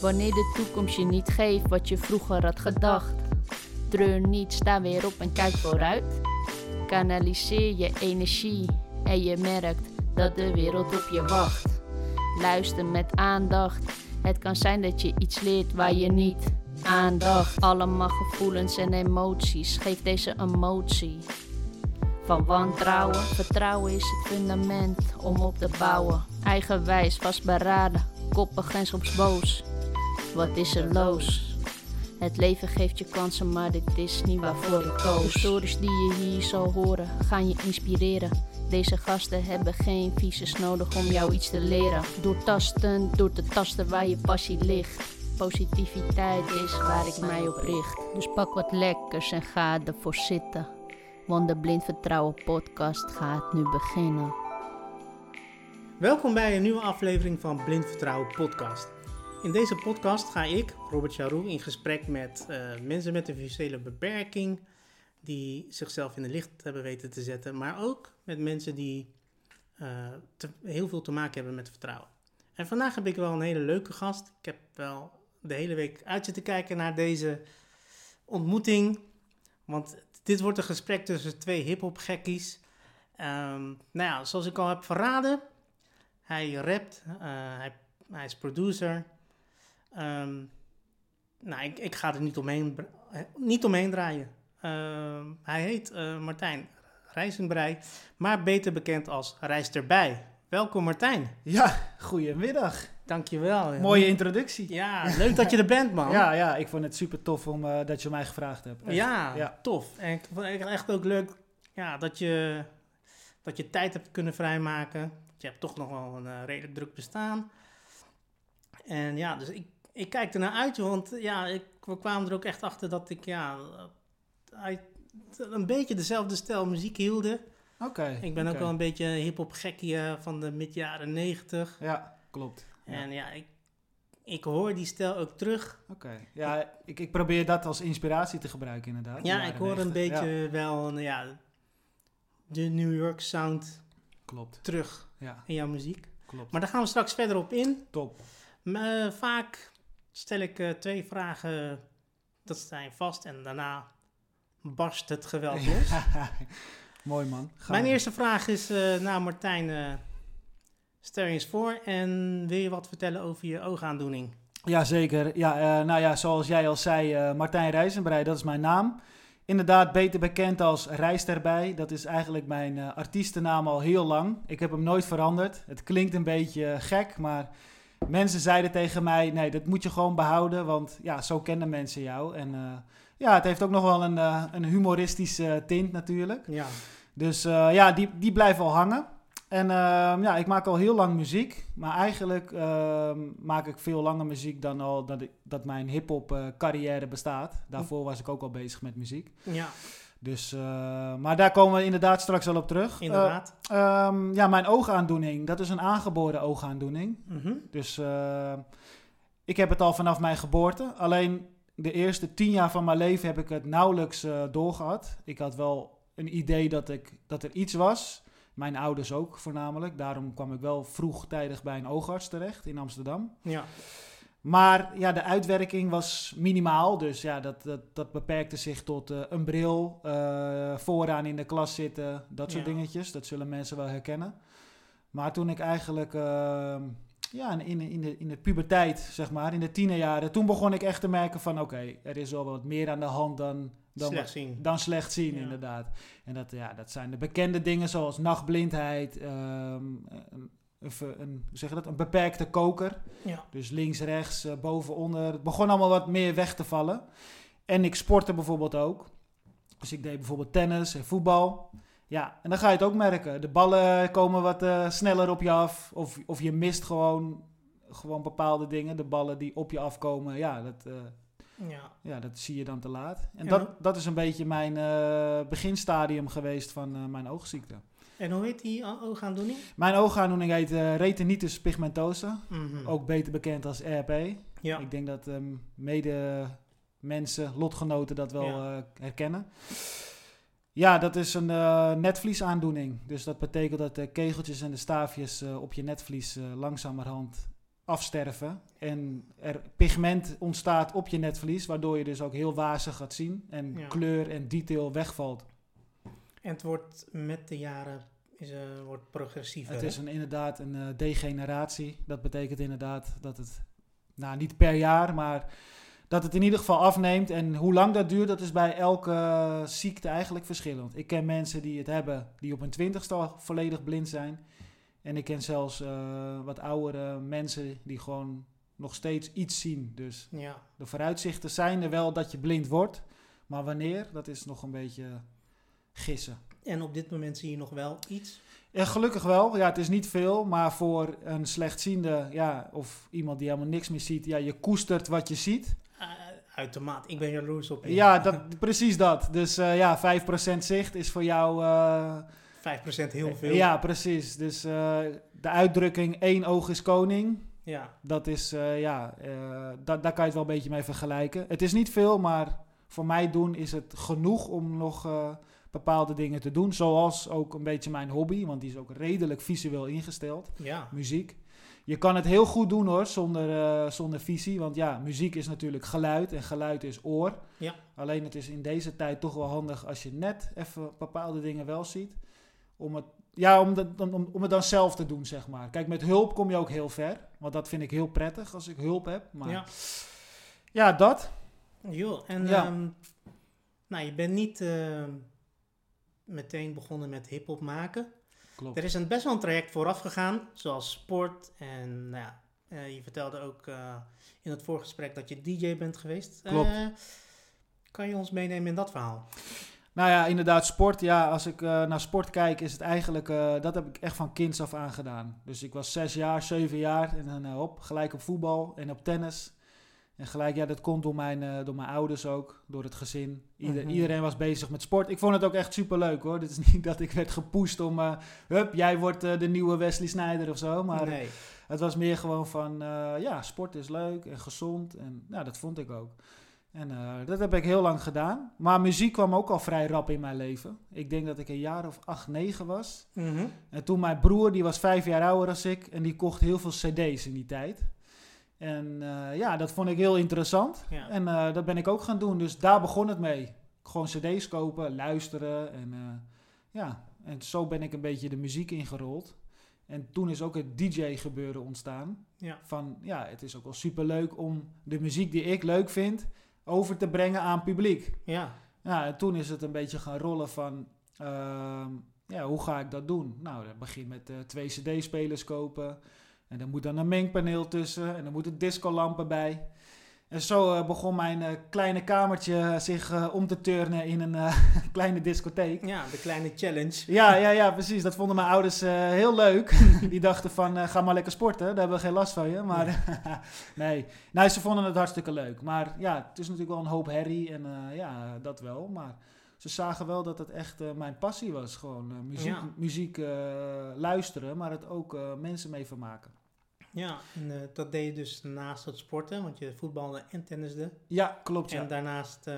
Wanneer de toekomst je niet geeft wat je vroeger had gedacht. Treur niet, sta weer op en kijk vooruit. Kanaliseer je energie en je merkt dat de wereld op je wacht. Luister met aandacht. Het kan zijn dat je iets leert waar je niet aandacht. Allemaal gevoelens en emoties. Geef deze emotie. Van wantrouwen, vertrouwen is het fundament om op te bouwen. Eigenwijs, vastberaden, koppig en soms boos. Wat is er los? Het leven geeft je kansen, maar dit is niet waarvoor ik koos. De stories die je hier zal horen, gaan je inspireren. Deze gasten hebben geen visus nodig om jou iets te leren. Door tasten, door te tasten waar je passie ligt. Positiviteit is waar ik mij op richt. Dus pak wat lekkers en ga ervoor zitten. Want de Blind Vertrouwen podcast gaat nu beginnen. Welkom bij een nieuwe aflevering van Blind Vertrouwen Podcast. In deze podcast ga ik, Robert Charou, in gesprek met eh, mensen met een visuele beperking die zichzelf in het licht hebben weten te zetten, maar ook met mensen die eh, heel veel te maken hebben met vertrouwen. En vandaag heb ik wel een hele leuke gast. Ik heb wel de hele week uit zitten kijken naar deze ontmoeting, want dit wordt een gesprek tussen twee hip-hop gekkies. Ehm, nou ja, zoals ik al heb verraden, hij rapt, eh, hij, hij is producer. Ehm, nou, ik, ik ga er niet omheen, eh, niet omheen draaien. Ehm, hij heet eh, Martijn Rijzenbrei, maar beter bekend als Rijst erbij. Welkom Martijn. Ja, goedemiddag. Dankjewel. Mooie introductie. Ja, leuk dat je er bent man. Ja, ja, ik vond het super tof om, eh, dat je mij gevraagd hebt. Ja, Ja. tof. En ik vond het echt ook leuk ja, dat, je, dat je tijd hebt kunnen vrijmaken. Je hebt toch nog wel een redelijk druk bestaan. En ja, dus ik, ik kijk er naar uit, want ja, ik, we kwamen er ook echt achter dat ik ja, uit een beetje dezelfde stijl muziek hielde. Oké. Ik ben ook wel een beetje hip-hop gekkie eh, van de mid jaren negentig. Ja, klopt. En ja, ik, ik hoor die stijl ook terug. Oké. Ja, ik, ik probeer dat als inspiratie te gebruiken inderdaad. Ja, ik hoor een 90. beetje Ja, wel een, ja, de New York sound klopt. terug Ja, in jouw muziek. klopt. Maar daar gaan we straks verder op in. Top. Maar, eh, vaak stel ik eh, twee vragen, dat zijn vast en daarna barst het geweld los. Mooi man. Gaan Mijn eerste vraag is, eh nou Martijn, eh stel je eens voor en wil je wat vertellen over je oogaandoening? Ja, zeker. Ja, nou ja, zoals jij al zei, Martijn Rijzenbrei, dat is mijn naam. Inderdaad, beter bekend als Rijst erbij. Dat is eigenlijk mijn artiestennaam al heel lang. Ik heb hem nooit veranderd. Het klinkt een beetje gek, maar mensen zeiden tegen mij: nee, dat moet je gewoon behouden, want ja, zo kennen mensen jou. En eh, ja, het heeft ook nog wel een, eh, een humoristische tint natuurlijk. Ja, Dus eh, ja, die, die blijven al hangen. En ehm, ja, ik maak al heel lang muziek. Maar eigenlijk ehm, maak ik veel langer muziek dan al dat, ik, dat mijn hip-hop carrière bestaat. Daarvoor was ik ook al bezig met muziek. ja Dus, eh, maar daar komen we inderdaad straks wel op terug. inderdaad. Eh, ehm, ja, mijn oogaandoening, dat is een aangeboren oogaandoening. Mhm. Dus eh, ik heb het al vanaf mijn geboorte. Alleen de eerste tien jaar van mijn leven heb ik het nauwelijks eh, doorgehad. Ik had wel een idee dat, ik, dat er iets was. Mijn ouders ook voornamelijk. Daarom kwam ik wel vroegtijdig bij een oogarts terecht in Amsterdam. Ja, Maar ja, de uitwerking was minimaal. Dus ja, dat, dat, dat beperkte zich tot eh, een bril, eh, vooraan in de klas zitten, dat soort Ja. dingetjes. Dat zullen mensen wel herkennen. Maar toen ik eigenlijk, ehm, ja, in, in, de, in de puberteit, zeg maar, in de tienerjaren, toen begon ik echt te merken van, oké, er is wel wat meer aan de hand dan, dan, slecht zien. dan slecht zien, Ja. inderdaad. En dat, ja, dat zijn de bekende dingen zoals nachtblindheid, ehm, een, een, ver- een, hoe zeg je dat, een beperkte koker. Ja, Dus links, rechts, eh, boven, onder. Het begon allemaal wat meer weg te vallen. En ik sportte bijvoorbeeld ook. Dus ik deed bijvoorbeeld tennis en voetbal. Ja, en dan ga je het ook merken. De ballen komen wat eh, sneller op je af. Of, of je mist gewoon, gewoon bepaalde dingen. De ballen die op je afkomen, ja, dat, eh, ja. ja, dat zie je dan te laat. En dat, dat is een beetje mijn eh, beginstadium geweest van eh, mijn oogziekte. En hoe heet die oogaandoening? Mijn oogaandoening heet eh, retinitis pigmentosa. Mhm. Ook beter bekend als RP. Ja, Ik denk dat ehm, mede mensen, lotgenoten dat wel Ja. eh, herkennen. Ja, dat is een eh netvliesaandoening. Dus dat betekent dat de kegeltjes en de staafjes op je netvlies langzamerhand afsterven. En er pigment ontstaat op je netvlies, waardoor je dus ook heel wazig gaat zien. En Ja. kleur en detail wegvalt. En het wordt met de jaren is, eh, wordt progressiever. Het hè? is een, inderdaad een eh, degeneratie. Dat betekent inderdaad dat het, nou niet per jaar, maar dat het in ieder geval afneemt. En hoe lang dat duurt, dat is bij elke eh, ziekte eigenlijk verschillend. Ik ken mensen die het hebben, die op hun twintigste al volledig blind zijn. En ik ken zelfs wat oudere mensen die gewoon nog steeds iets zien. Dus Ja. de vooruitzichten zijn er wel dat je blind wordt. Maar wanneer, dat is nog een beetje gissen. En op dit moment zie je nog wel iets. Ja, gelukkig wel. Ja, het is niet veel, maar voor een slechtziende, ja, of iemand die helemaal niks meer ziet, ja, je koestert wat je ziet. Uh, uitermate. Ik ben jaloers op je. Ja, dat, precies dat. Dus eh, ja, 5% zicht is voor jou... eh, 5% heel veel. Ja, precies. Dus eh, de uitdrukking één oog is koning, Ja. dat is, eh, ja, eh, da daar kan je het wel een beetje mee vergelijken. Het is niet veel, maar voor mij doen is het genoeg om nog eh, bepaalde dingen te doen. Zoals ook een beetje mijn hobby, want die is ook redelijk visueel ingesteld. Ja. muziek. Je kan het heel goed doen hoor, zonder, eh, zonder visie. Want ja, muziek is natuurlijk geluid en geluid is oor. Ja. Alleen het is in deze tijd toch wel handig als je net even bepaalde dingen wel ziet. Om het, ja, om, dat- om, om het dan zelf te doen, zeg maar. Kijk, met hulp kom je ook heel ver. Want dat vind ik heel prettig als ik hulp heb. Maar ja, Ja. dat. Joh, en Ja. ehm, nou, je bent niet ehm, meteen begonnen met hip-hop maken. Klopt. Er is een best wel een traject vooraf gegaan, zoals sport. En nou ja, eh, je vertelde ook eh, in het voorgesprek dat je DJ bent geweest. Klopt. Eh, kan je ons meenemen in dat verhaal? Nou ja, inderdaad, sport. Ja, als ik naar sport kijk, is het eigenlijk... dat heb ik echt van kinds af aan gedaan. Dus ik was zes jaar, zeven jaar. En dan op, gelijk op voetbal en op tennis. En gelijk, ja, dat komt door mijn, eh, door mijn ouders ook. Door het gezin. Ieder- Mhm. Iedereen was bezig met sport. Ik vond het ook echt superleuk hoor. Dit is niet dat ik werd gepusht om... eh, hup, jij wordt eh, de nieuwe Wesley Sneijder of zo. Maar nee. het was meer gewoon van, ja, sport is leuk en gezond. En nou, dat vond ik ook. En dat heb ik heel lang gedaan. Maar muziek kwam ook al vrij rap in mijn leven. Ik denk dat ik een jaar of acht, negen was. Mhm. En toen mijn broer, die was vijf jaar ouder dan ik. En die kocht heel veel cd's in die tijd. En eh, ja, dat vond ik heel interessant. Ja. En eh, dat ben ik ook gaan doen. Dus daar begon het mee. Gewoon cd's kopen, luisteren. En eh, ja, en zo ben ik een beetje de muziek ingerold. En toen is ook het DJ-gebeuren ontstaan. Ja. Van ja, het is ook wel superleuk om de muziek die ik leuk vind over te brengen aan publiek. Ja. Ja, en toen is het een beetje gaan rollen van, ehm, ja, hoe ga ik dat doen? Nou, dat begint met twee cd-spelers kopen. En er moet dan een mengpaneel tussen. En er moeten discolampen bij. En zo eh, begon mijn eh, kleine kamertje zich eh, om te turnen in een kleine discotheek. ja, de kleine challenge. Ja, ja, ja, precies. Dat vonden mijn ouders heel leuk. Die dachten van, ga maar lekker sporten. Daar hebben we geen last van je. Maar nee. nee, ze vonden het hartstikke leuk. Maar ja, het is natuurlijk wel een hoop herrie. En ja, dat wel. Maar ze zagen wel dat het echt mijn passie was. Gewoon muziek, Ja. muziek luisteren, maar het ook mensen mee vermaken. Ja, en eh, dat deed je dus naast het sporten, want je voetbalde en tennisde. Ja, klopt. En Ja, daarnaast eh,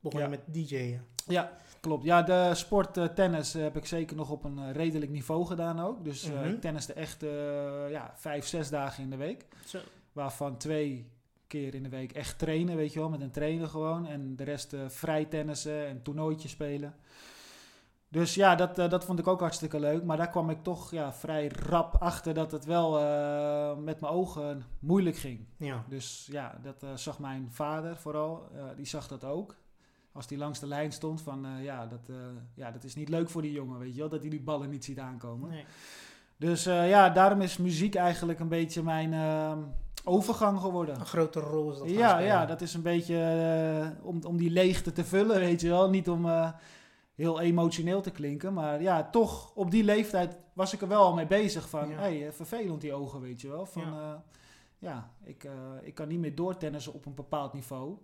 begon Ja. je met DJ'en. ja klopt. Ja, de sport eh, tennis heb ik zeker nog op een redelijk niveau gedaan ook. Dus Mhm. ik tenniste echt eh, ja, vijf, zes dagen in de week. Zo. Waarvan twee keer in de week echt trainen, weet je wel, met een trainer gewoon. En de rest vrij tennissen en toernooitjes spelen. Dus ja, dat, eh, dat vond ik ook hartstikke leuk. Maar daar kwam ik toch ja, vrij rap achter dat het wel eh, met mijn ogen moeilijk ging. Ja. Dus ja, dat eh, zag mijn vader vooral. die zag dat ook. Als die langs de lijn stond van, ja, dat, ja, dat is niet leuk voor die jongen, weet je wel. Dat hij die ballen niet ziet aankomen. Nee. Dus ja, daarom is muziek eigenlijk een beetje mijn overgang geworden. Een grote rol is dat Ja, ja, dat is een beetje om, om die leegte te vullen, weet je wel. Niet om heel emotioneel te klinken, maar ja, toch op die leeftijd was ik er wel al mee bezig van, Ja. hey, eh, vervelend die ogen, weet je wel. Van, Ja. ja, ja ik, eh, ik kan niet meer doortennissen op een bepaald niveau.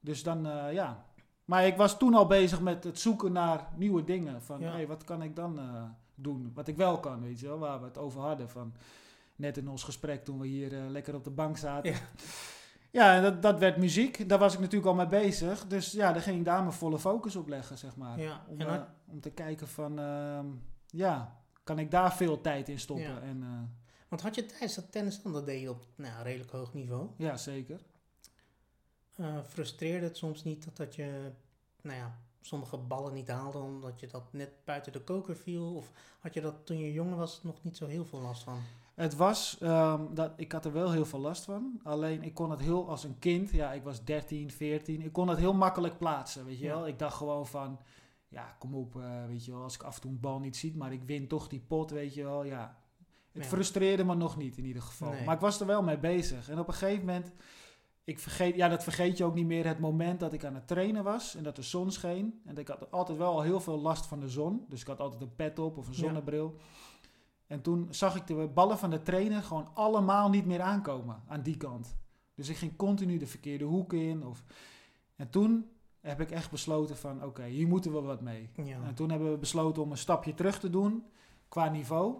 Dus dan, eh, ja. Maar ik was toen al bezig met het zoeken naar nieuwe dingen. Van, Ja. hey, wat kan ik dan eh, doen? Wat ik wel kan, weet je wel, waar we het over hadden. Van, net in ons gesprek toen we hier eh, lekker op de bank zaten. Ja. Dat, dat werd muziek. Daar was ik natuurlijk al mee bezig. Dus ja, daar ging ik daar mijn volle focus op leggen, zeg maar. Ja, Om, eh, om te kijken van, ehm, ja, kan ik daar veel tijd in stoppen? Ja. En, eh, Want had je tijdens dat tennis dan, dat deed je op nou, redelijk hoog niveau. Ja, zeker. Eh, frustreerde het soms niet dat, dat je nou ja, sommige ballen niet haalde omdat je dat net buiten de koker viel? Of had je dat toen je jonger was nog niet zo heel veel last van? Het was, ehm, dat, ik had er wel heel veel last van. Alleen ik kon het heel als een kind, ja, ik was 13, 14, ik kon het heel makkelijk plaatsen, weet je Ja. wel. Ik dacht gewoon van, ja, kom op, eh, weet je wel, als ik af en toe een bal niet zie, maar ik win toch die pot, weet je wel, ja. Het Ja. frustreerde me nog niet in ieder geval. Nee. Maar ik was er wel mee bezig. En op een gegeven moment, ik vergeet, ja, dat vergeet je ook niet meer, het moment dat ik aan het trainen was en dat de zon scheen. En ik had altijd wel al heel veel last van de zon. Dus ik had altijd een pet op of een Ja. En toen zag ik de ballen van de trainer gewoon allemaal niet meer aankomen aan die kant. Dus ik ging continu de verkeerde hoek in. Of... En toen heb ik echt besloten van, oké, hier moeten we wat mee. Ja. En toen hebben we besloten om een stapje terug te doen qua niveau.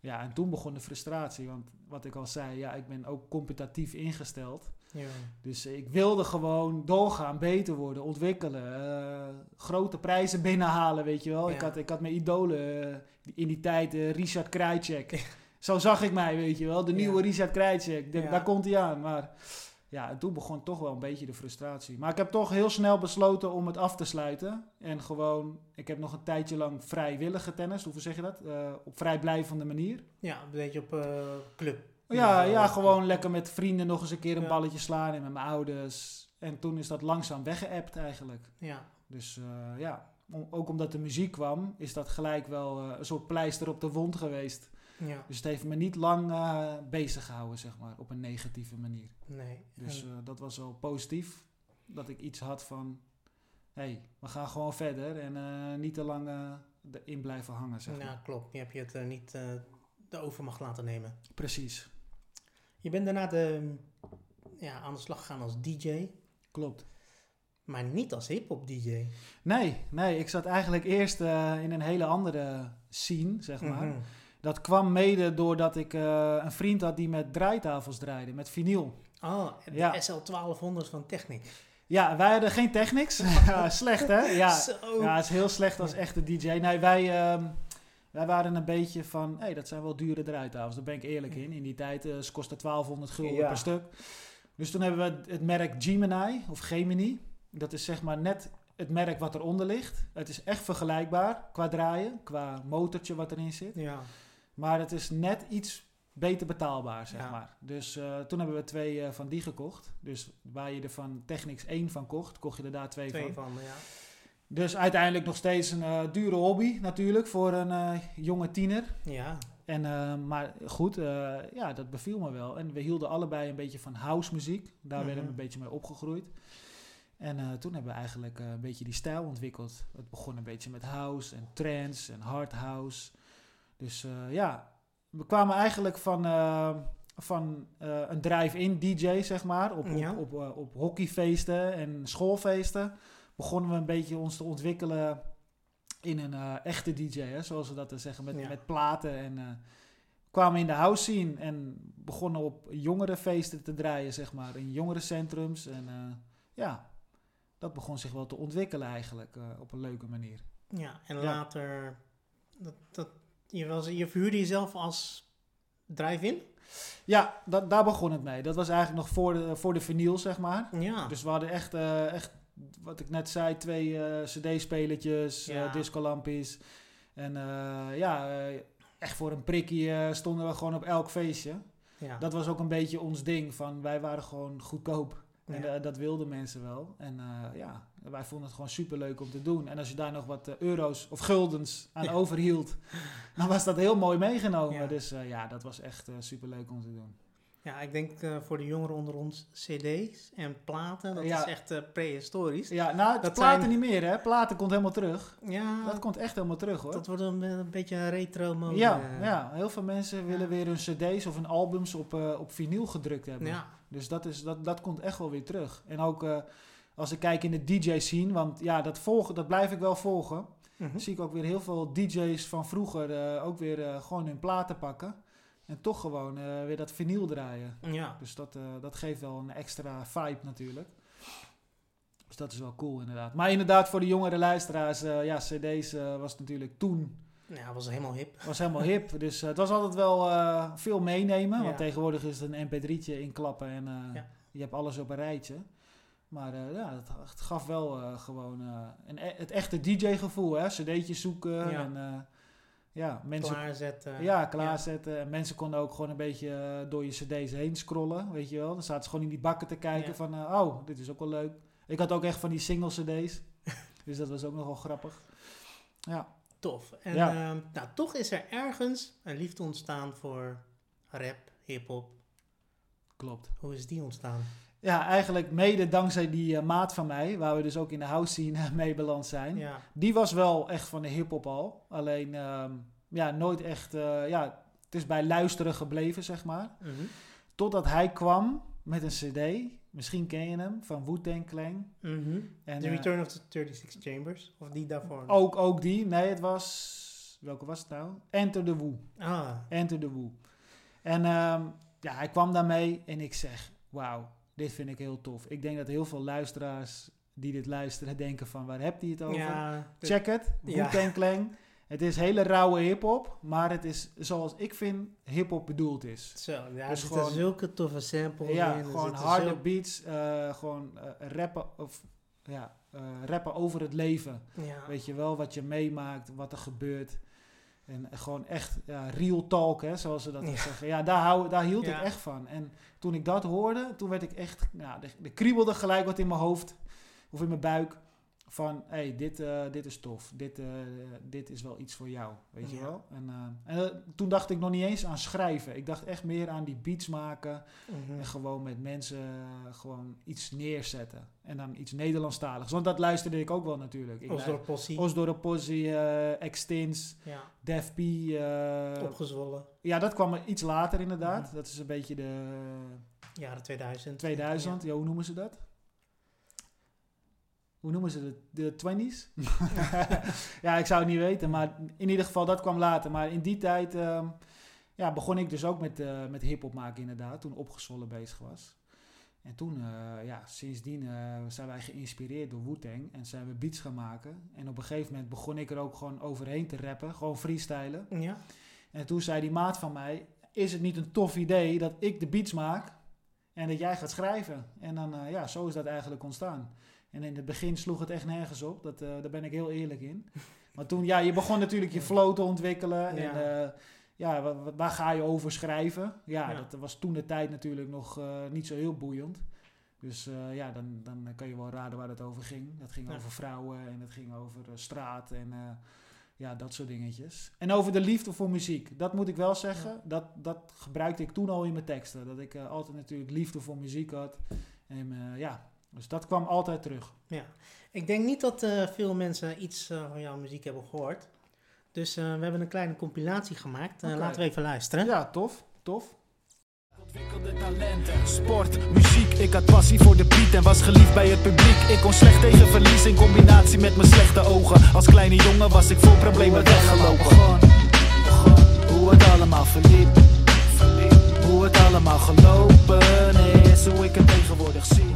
Ja, en toen begon de frustratie. Want wat ik al zei, ja, ik ben ook competitief ingesteld. Ja. Dus ik wilde gewoon doorgaan, beter worden, ontwikkelen. eh, grote prijzen binnenhalen, weet je wel. Ik, had, ik had mijn idolen eh, in die tijd, eh, Richard Krajcek. Zo zag ik mij, weet je wel. De Ja. nieuwe Richard Krajcek. Daar komt hij aan. Maar ja, en toen begon toch wel een beetje de frustratie. Maar ik heb toch heel snel besloten om het af te sluiten. En gewoon, ik heb nog een tijdje lang vrijwillig getennist. Hoe zeg je dat? Eh, op vrijblijvende manier. ja, een beetje op club. Ja, ja, gewoon lekker met vrienden nog eens een keer een Ja. balletje slaan en met mijn ouders. En toen is dat langzaam weggeëpt eigenlijk. Ja, Dus eh, ja, om- ook omdat de muziek kwam, is dat gelijk wel eh, een soort pleister op de wond geweest. ja, Dus het heeft me niet lang eh, bezig gehouden, zeg maar, op een negatieve manier. nee. Dus dat was wel positief, dat ik iets had van, hé, hey, we gaan gewoon verder en niet te lang erin blijven hangen, zeg maar. ja, klopt. Je hebt je het niet de overmacht laten nemen. Precies, Je bent daarna de, ja, aan de slag gegaan als DJ, klopt. maar niet als hip-hop DJ. Nee, nee, ik zat eigenlijk eerst eh, in een hele andere scene, zeg maar. Mhm. Dat kwam mede doordat ik eh, een vriend had die met draaitafels draaide, met vinyl. Oh, de Ja. SL1200 van Technic. Ja, wij hadden geen Technics. Slecht, hè? Ja, Zo. ja, het is heel slecht als echte DJ. Nee, wij, ehm, wij waren een beetje van, hé, hey, dat zijn wel dure draaitafels. Daar ben ik eerlijk in. In die tijd ze kostten 1200 gulden Ja. per stuk. Dus toen hebben we het merk Gemini, of Gemini. Dat is zeg maar net het merk wat eronder ligt. Het is echt vergelijkbaar qua draaien, qua motortje wat erin zit. Ja, Maar het is net iets beter betaalbaar, zeg Ja. maar. Dus eh, toen hebben we twee eh, van die gekocht. Dus waar je er van Technics één van kocht, kocht je er daar twee, twee van. van, ja. Dus uiteindelijk nog steeds een eh, dure hobby natuurlijk voor een eh, jonge tiener. Ja, En, eh, maar goed, ja, dat beviel me wel. En we hielden allebei een beetje van house muziek. Daar werden we Mhm. een beetje mee opgegroeid. En toen hebben we eigenlijk een beetje die stijl ontwikkeld. Het begon een beetje met house en trance en hard house. Dus ja, we kwamen eigenlijk van, van een drive-in DJ, zeg maar, op, op, Ja. op, op hockeyfeesten en schoolfeesten. Begonnen we een beetje ons te ontwikkelen in een eh, echte DJ, hè, zoals we dat dan zeggen, met, Ja. met platen. En eh, kwamen in de house scene en begonnen op jongerenfeesten te draaien, zeg maar, in jongerencentrums. En eh, ja, dat begon zich wel te ontwikkelen eigenlijk, op een leuke manier. ja. En Ja. later, dat, dat, je, was, je verhuurde jezelf als drive-in? Ja, dat, daar begon het mee. Dat was eigenlijk nog voor de, voor de vinyl, zeg maar. Ja. Dus we hadden echt, echt, wat ik net zei, twee eh, cd-spelertjes, Ja. eh discolampjes. En eh, ja, echt voor een prikkie stonden we gewoon op elk feestje. ja. Dat was ook een beetje ons ding, van wij waren gewoon goedkoop. En Ja. dat wilden mensen wel. En ja, wij vonden het gewoon super leuk om te doen. En als je daar nog wat euro's of guldens aan Ja. overhield, dan was dat heel mooi meegenomen. Ja. Dus ja, dat was echt super leuk om te doen. Ja, ik denk eh, voor de jongeren onder ons cd's en platen, dat Ja. is echt eh, prehistorisch. Ja, nou, Dat platen zijn- niet meer, hè? Platen komt helemaal terug. Ja, Dat komt echt helemaal terug, hoor. dat wordt een, een beetje een retro mode. ja, eh. ja, heel veel mensen willen weer hun cd's of hun albums op, eh, op vinyl gedrukt hebben. ja. Dus dat, is, dat, dat komt echt wel weer terug. En ook eh, als ik kijk in de DJ-scene, want ja, dat, volgen, dat blijf ik wel volgen. Mhm. zie ik ook weer heel veel DJ's van vroeger eh, ook weer eh, gewoon hun platen pakken. En toch gewoon eh, weer dat vinyl draaien. Ja. Dus dat, eh, dat geeft wel een extra vibe natuurlijk. Dus dat is wel cool inderdaad. Maar inderdaad voor de jongere luisteraars, eh, ja, cd's was natuurlijk toen Ja, was helemaal hip. was helemaal hip. Dus het was altijd wel veel meenemen. Ja. Want tegenwoordig is het een mp3'tje inklappen en Ja. je hebt alles op een rijtje. Maar ja, het, gaf wel gewoon een, e- het echte DJ-gevoel. hè cd'tjes zoeken Ja. en ja, mensen Klaarzetten. ja, klaarzetten. En mensen konden ook gewoon een beetje eh, door je cd's heen scrollen, weet je wel. Dan zaten ze gewoon in die bakken te kijken Ja. van, eh, oh, dit is ook wel leuk. Ik had ook echt van die single cd's. dus dat was ook nog wel grappig. Ja, Tof. En Ja. ehm, nou, toch is er ergens een liefde ontstaan voor rap, hip-hop. klopt. Hoe is die ontstaan? Ja, eigenlijk mede dankzij die eh, maat van mij, waar we dus ook in de house scene eh, mee beland zijn. Ja. Die was wel echt van de hip-hop al. Alleen, ehm, ja, nooit echt, eh, ja, het is bij luisteren gebleven, zeg maar. Mhm. Totdat hij kwam met een CD, misschien ken je hem, van Wu-Tang Clan. Mhm. En, The Return of the 36 Chambers. Of die daarvoor? ook, ook die, nee, het was, welke was het nou? Enter the Wu. Ah, Enter the Wu. En ehm, ja, hij kwam daarmee en ik zeg, wauw, dit vind ik heel tof. Ik denk dat heel veel luisteraars die dit luisteren denken van, waar hebt hij het over? ja. Check het. Wu-Tang Clan. Het is hele rauwe hip-hop, maar het is zoals ik vind hip-hop bedoeld is. Zo, ja, er Dus zitten gewoon- zulke toffe samples Ja, in. gewoon harde beats, eh, gewoon eh, rappen, of, ja, eh, rappen over het leven. Ja. Weet je wel, wat je meemaakt, wat er gebeurt. En gewoon echt ja, real talk, hè, zoals ze dat Ja. zeggen. Ja, daar, hou, daar hield Ja. ik echt van. En toen ik dat hoorde, toen werd ik echt... Er, er kriebelde gelijk wat in mijn hoofd of in mijn buik. Van, hé, hey, dit, eh, dit is tof. Dit, eh, dit is wel iets voor jou, weet je wel. En, eh, en toen dacht ik nog niet eens aan schrijven. Ik dacht echt meer aan die beats maken. Mhm. En gewoon met mensen gewoon iets neerzetten. En dan iets Nederlandstaligs. Want dat luisterde ik ook wel natuurlijk. Ik Osdorp Possie. Osdorp Possie, Extins, Ja, Def P. opgezwollen. ja, dat kwam er iets later inderdaad. Mhm. Dat is een beetje de Jaren 2000. 2000. Ja. hoe noemen ze dat? Hoe noemen ze het? De 20s? ja, ik zou het niet weten. Maar in ieder geval, dat kwam later. Maar in die tijd ehm, ja, begon ik dus ook met, eh met hip-hop maken inderdaad. Toen opgezwollen bezig was. En toen, eh, ja, sindsdien eh, zijn wij geïnspireerd door Wu-Tang. En zijn we beats gaan maken. En op een gegeven moment begon ik er ook gewoon overheen te rappen. Gewoon freestylen. Ja. En toen zei die maat van mij: Is het niet een tof idee dat ik de beats maak en dat jij gaat schrijven? En dan, ja, zo is dat eigenlijk ontstaan. En in het begin sloeg het echt nergens op, dat, eh, daar ben ik heel eerlijk in. Maar toen, ja, je begon natuurlijk je flow te ontwikkelen. En Ja. ja, ja wa- waar ga je over schrijven? Ja, Ja. dat was toen de tijd natuurlijk nog eh, niet zo heel boeiend. Dus eh, ja, dan, dan kan je wel raden waar het over ging. Dat ging Ja. over vrouwen en het ging over eh, straat en eh, ja, dat soort dingetjes. En over de liefde voor muziek. Dat moet ik wel zeggen. Dat, dat gebruikte ik toen al in mijn teksten. Dat ik eh, altijd natuurlijk liefde voor muziek had. En eh, ja, dus dat kwam altijd terug. Ja, ik denk niet dat eh, veel mensen iets eh, van jouw muziek hebben gehoord. Dus eh, we hebben een kleine compilatie gemaakt. Oké. Laten we even luisteren. Ja, tof. Tof. Ontwikkelde talenten, sport, muziek. Ik had passie voor de beat en was geliefd bij het publiek. Ik kon slecht tegen verlies in combinatie met mijn slechte ogen. Als kleine jongen was ik vol problemen weggelopen. Begon, begon, hoe het allemaal verliep. verliep. Hoe het allemaal gelopen is, hoe ik het tegenwoordig zie.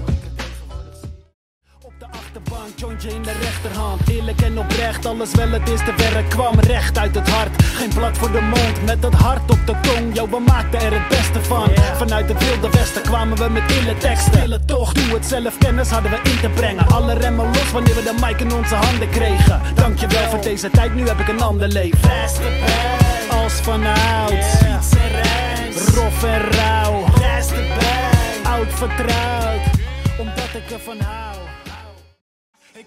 De achterbank, jointje in de rechterhand. Eerlijk en oprecht, alles wel het eerste werk kwam recht uit het hart. Geen blad voor de mond, met het hart op de tong. Yo, we maakten er het beste van. Vanuit het wilde westen kwamen we met ille teksten. Stille toch, doe het zelf, kennis hadden we in te brengen. Alle remmen los wanneer we de mic in onze handen kregen. Dankjewel voor deze tijd, nu heb ik een ander leven. Als vanouds. Rof en rauw. Oud vertrouwd, omdat ik ervan hou.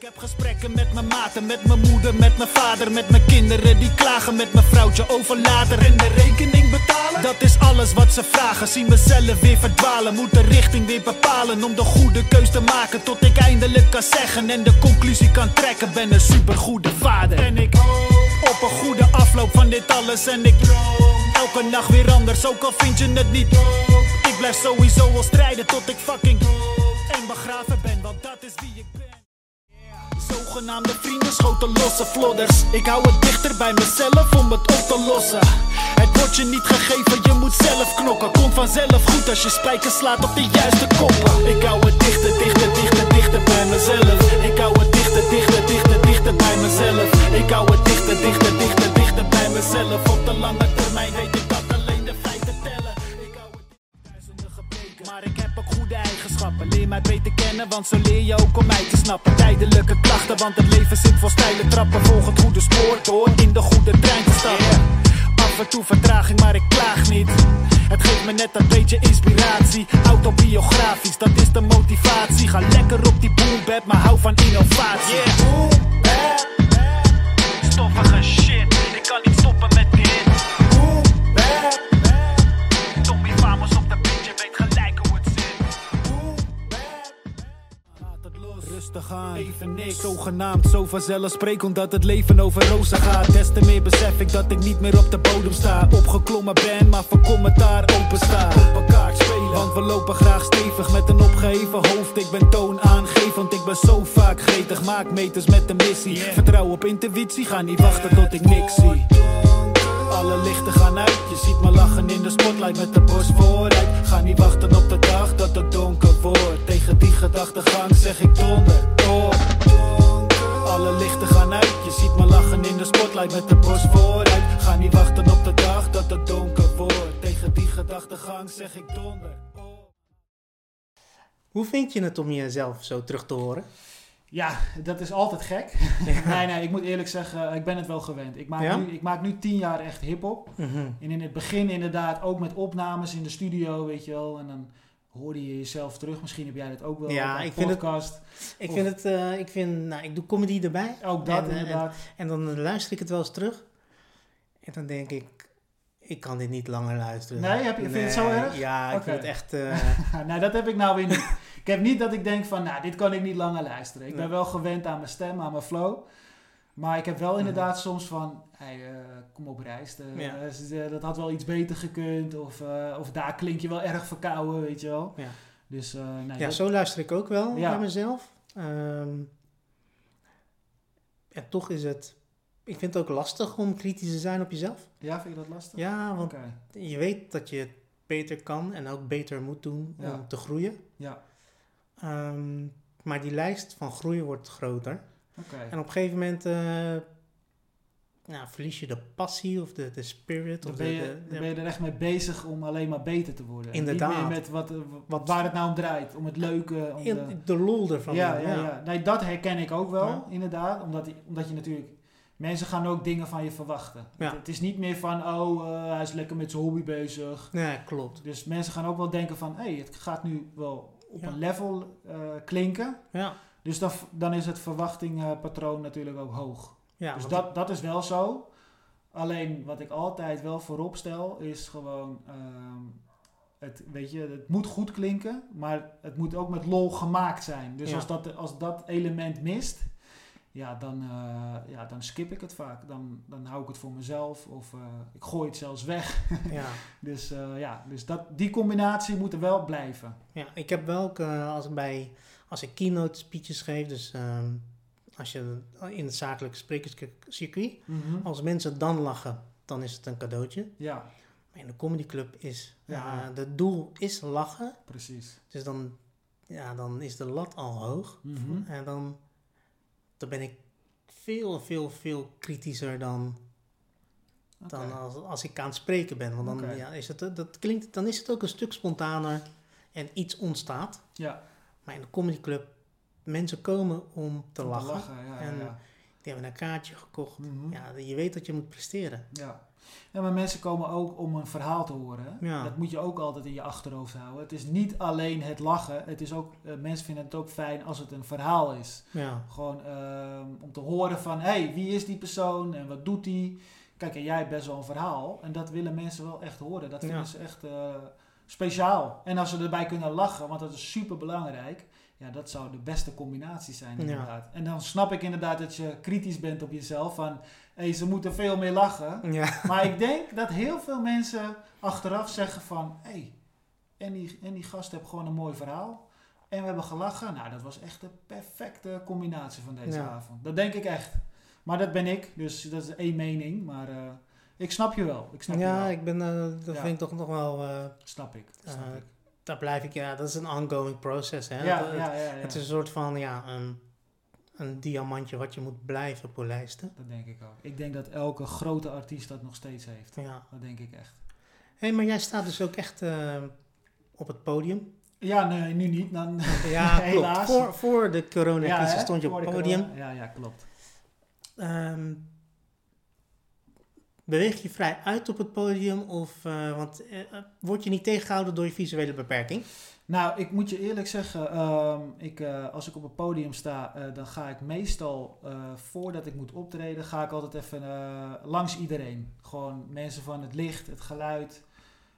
Ik heb gesprekken met mijn maten, met mijn moeder, met mijn vader, met mijn kinderen die klagen met mijn vrouwtje over later en de rekening betalen. Dat is alles wat ze vragen, zie mezelf weer verdwalen, moet de richting weer bepalen om de goede keus te maken tot ik eindelijk kan zeggen en de conclusie kan trekken. Ben een supergoede vader. En ik hoop op een goede afloop van dit alles en ik droom elke nacht weer anders, ook al vind je het niet. Ik blijf sowieso wel strijden tot ik fucking en begraven ben, want dat is wie ik ben. Zogenaamde vrienden schoten losse vlodders. Ik hou het dichter bij mezelf om het op te lossen. Het wordt je niet gegeven, je moet zelf knokken. Komt vanzelf goed als je spijkers slaat op de juiste koppen. Ik hou het dichter, dichter, dichter, dichter bij mezelf. Ik hou het dichter, dichter, dichter, dichter bij mezelf. Ik hou het dichter, dichter, dichter, dichter dichter bij mezelf. Op de lange termijn weet ik eigenschappen. Leer mij beter kennen, want zo leer je ook om mij te snappen. Tijdelijke klachten, want het leven zit vol steile trappen. Volg het goede spoor door in de goede trein te stappen. Af en toe vertraging, maar ik klaag niet. Het geeft me net een beetje inspiratie. Autobiografisch, dat is de motivatie. Ga lekker op die boombap, maar hou van innovatie. Yeah. Stoffige shit, rustig aan, even niks. Zogenaamd zo vanzelfsprekend omdat het leven over rozen gaat. Des te meer besef ik dat ik niet meer op de bodem sta. Opgeklommen ben, maar voor commentaar open sta. Op elkaar spelen, want we lopen graag stevig met een opgeheven hoofd. Ik ben toonaangevend, ik ben zo vaak gretig. Maak meters met de missie. Vertrouw op intuïtie, ga niet wachten tot ik niks zie. Alle lichten gaan uit, je ziet me lachen in de spotlight met de borst vooruit. Ga niet wachten op de dag dat het donker wordt. Tegen die gedachtegang zeg ik donder, door. Alle lichten gaan uit, je ziet me lachen in de spotlight met de borst vooruit. Ga niet wachten op de dag dat het donker wordt. Tegen die gedachtegang zeg ik donder. Hoe vind je het om jezelf zo terug te horen? Ja, dat is altijd gek. nee, nee, ik moet eerlijk zeggen, ik ben het wel gewend. Ik maak, Ja? nu, ik maak nu tien jaar echt hip-hop. Mhm. En in het begin inderdaad ook met opnames in de studio, weet je wel. En dan hoorde je jezelf terug. Misschien heb jij dat ook wel. Ja, ik vind het- podcast. Ik Of- vind het, eh, ik vind, nou, ik doe comedy erbij. Ook dat En, eh, inderdaad. En dan luister ik het wel eens terug. En dan denk ik, ik kan dit niet langer luisteren. Nee, heb je- vind je het zo erg? Ja, ik vind het echt... nou, dat heb ik nou weer niet. ik heb niet dat ik denk van, nou, dit kan ik niet langer luisteren. Ik ben wel gewend aan mijn stem, aan mijn flow. Maar ik heb wel inderdaad soms van, hey, eh, kom op reis. eh, Ja. dat had wel iets beter gekund. Of, of daar klink je wel erg verkouden, weet je wel. Ja. Dus, nee, ja, dat- zo luister ik ook wel Ja. naar mezelf. Ehm, en toch is het... Ik vind het ook lastig om kritisch te zijn op jezelf. ja, vind je dat lastig? Ja, want je weet dat je het beter kan en ook beter moet doen Ja. om te groeien. ja, Ehm, maar die lijst van groeien wordt groter. oké. En op een gegeven moment eh, nou, verlies je de passie of de, de spirit. Dan Of ben, de, je, de- ben je er echt mee bezig om alleen maar beter te worden. En Inderdaad. Niet meer met wat, eh, Wat- waar het nou om draait. Om het leuke. Om de, de lol ervan. ja, ja, ja. Nee, dat herken ik ook wel, inderdaad. Omdat, omdat je natuurlijk... Mensen gaan ook dingen van je verwachten. Ja. Het, is niet meer van, oh, eh, hij is lekker met zijn hobby bezig. Ja, klopt. Dus mensen gaan ook wel denken van, hé, hey, het gaat nu wel op Ja. een level eh, klinken. Ja, Dus dan, dan is het verwachtingpatroon natuurlijk ook hoog. ja dus dat, dat is wel zo. Alleen wat ik altijd wel voorop stel is gewoon, ehm, het, weet je, het moet goed klinken, maar het moet ook met lol gemaakt zijn. Dus Ja. als, dat, als dat element mist, ja, dan, eh, ja, dan skip ik het vaak. Dan, dan hou ik het voor mezelf of eh, ik gooi het zelfs weg. ja. Dus eh, ja, dus dat, die combinatie moet er wel blijven. ja, ik heb wel als, ik bij, als ik keynote speeches geef, dus ehm, als je in het zakelijke sprekerscircuit, als mensen dan lachen, dan is het een cadeautje. Ja, Maar in de comedyclub is, Ja. ja, het doel is lachen. precies. Dus dan, ja, dan is de lat al hoog. Mhm. En dan, dan ben ik veel, veel, veel kritischer dan, dan als, als ik aan het spreken ben. Want dan, ja, is het, dat klinkt, dan is het ook een stuk spontaner en iets ontstaat. Ja, Maar in de comedyclub, mensen komen om te om lachen. ja, En- ja, ja. Die hebben een kaartje gekocht. Mhm. Ja, je weet dat je moet presteren. Ja. ja, maar mensen komen ook om een verhaal te horen. Ja. Dat moet je ook altijd in je achterhoofd houden. Het is niet alleen het lachen. Het is ook, eh, mensen vinden het ook fijn als het een verhaal is. Ja, Gewoon ehm, om te horen van, hé, hey, wie is die persoon en wat doet die? Kijk, en jij hebt best wel een verhaal. En dat willen mensen wel echt horen. Dat vinden Ja. ze echt eh, speciaal. En als ze erbij kunnen lachen, want dat is super belangrijk. Ja, dat zou de beste combinatie zijn Ja. inderdaad. En dan snap ik inderdaad dat je kritisch bent op jezelf. Van, hé, hey, ze moeten veel meer lachen. ja, Maar ik denk dat heel veel mensen achteraf zeggen van... Hé, hey, en, die, en die gast heeft gewoon een mooi verhaal. En we hebben gelachen. Nou, dat was echt de perfecte combinatie van deze Ja. avond. Dat denk ik echt. Maar dat ben ik, dus dat is één mening. Maar eh, ik snap je wel. Ik snap je ja wel. ik ben, eh, dat Ja. vind ik toch nog wel... eh, Snap ik. Snap ik. Daar blijf ik, ja, dat is een ongoing process. Hè? Ja, Het- ja, ja, ja. Het is een soort van, ja, een, een diamantje wat je moet blijven polijsten. Dat denk ik ook. Ik denk dat elke grote artiest dat nog steeds heeft. Ja. Dat denk ik echt. Hé, maar jij staat dus ook echt eh, op het podium. Ja, nee, nu niet. Dan, Ja, klopt. Helaas. Voor, voor de coronacrisis stond je op het podium. corona. Ja, ja, klopt. Ehm, beweeg je vrij uit op het podium? Of, eh, want eh, eh, word je niet tegengehouden door je visuele beperking? Nou, ik moet je eerlijk zeggen, ehm, ik, als ik op het podium sta, dan ga ik meestal, voordat ik moet optreden, ga ik altijd even langs iedereen. Gewoon mensen van het licht, het geluid,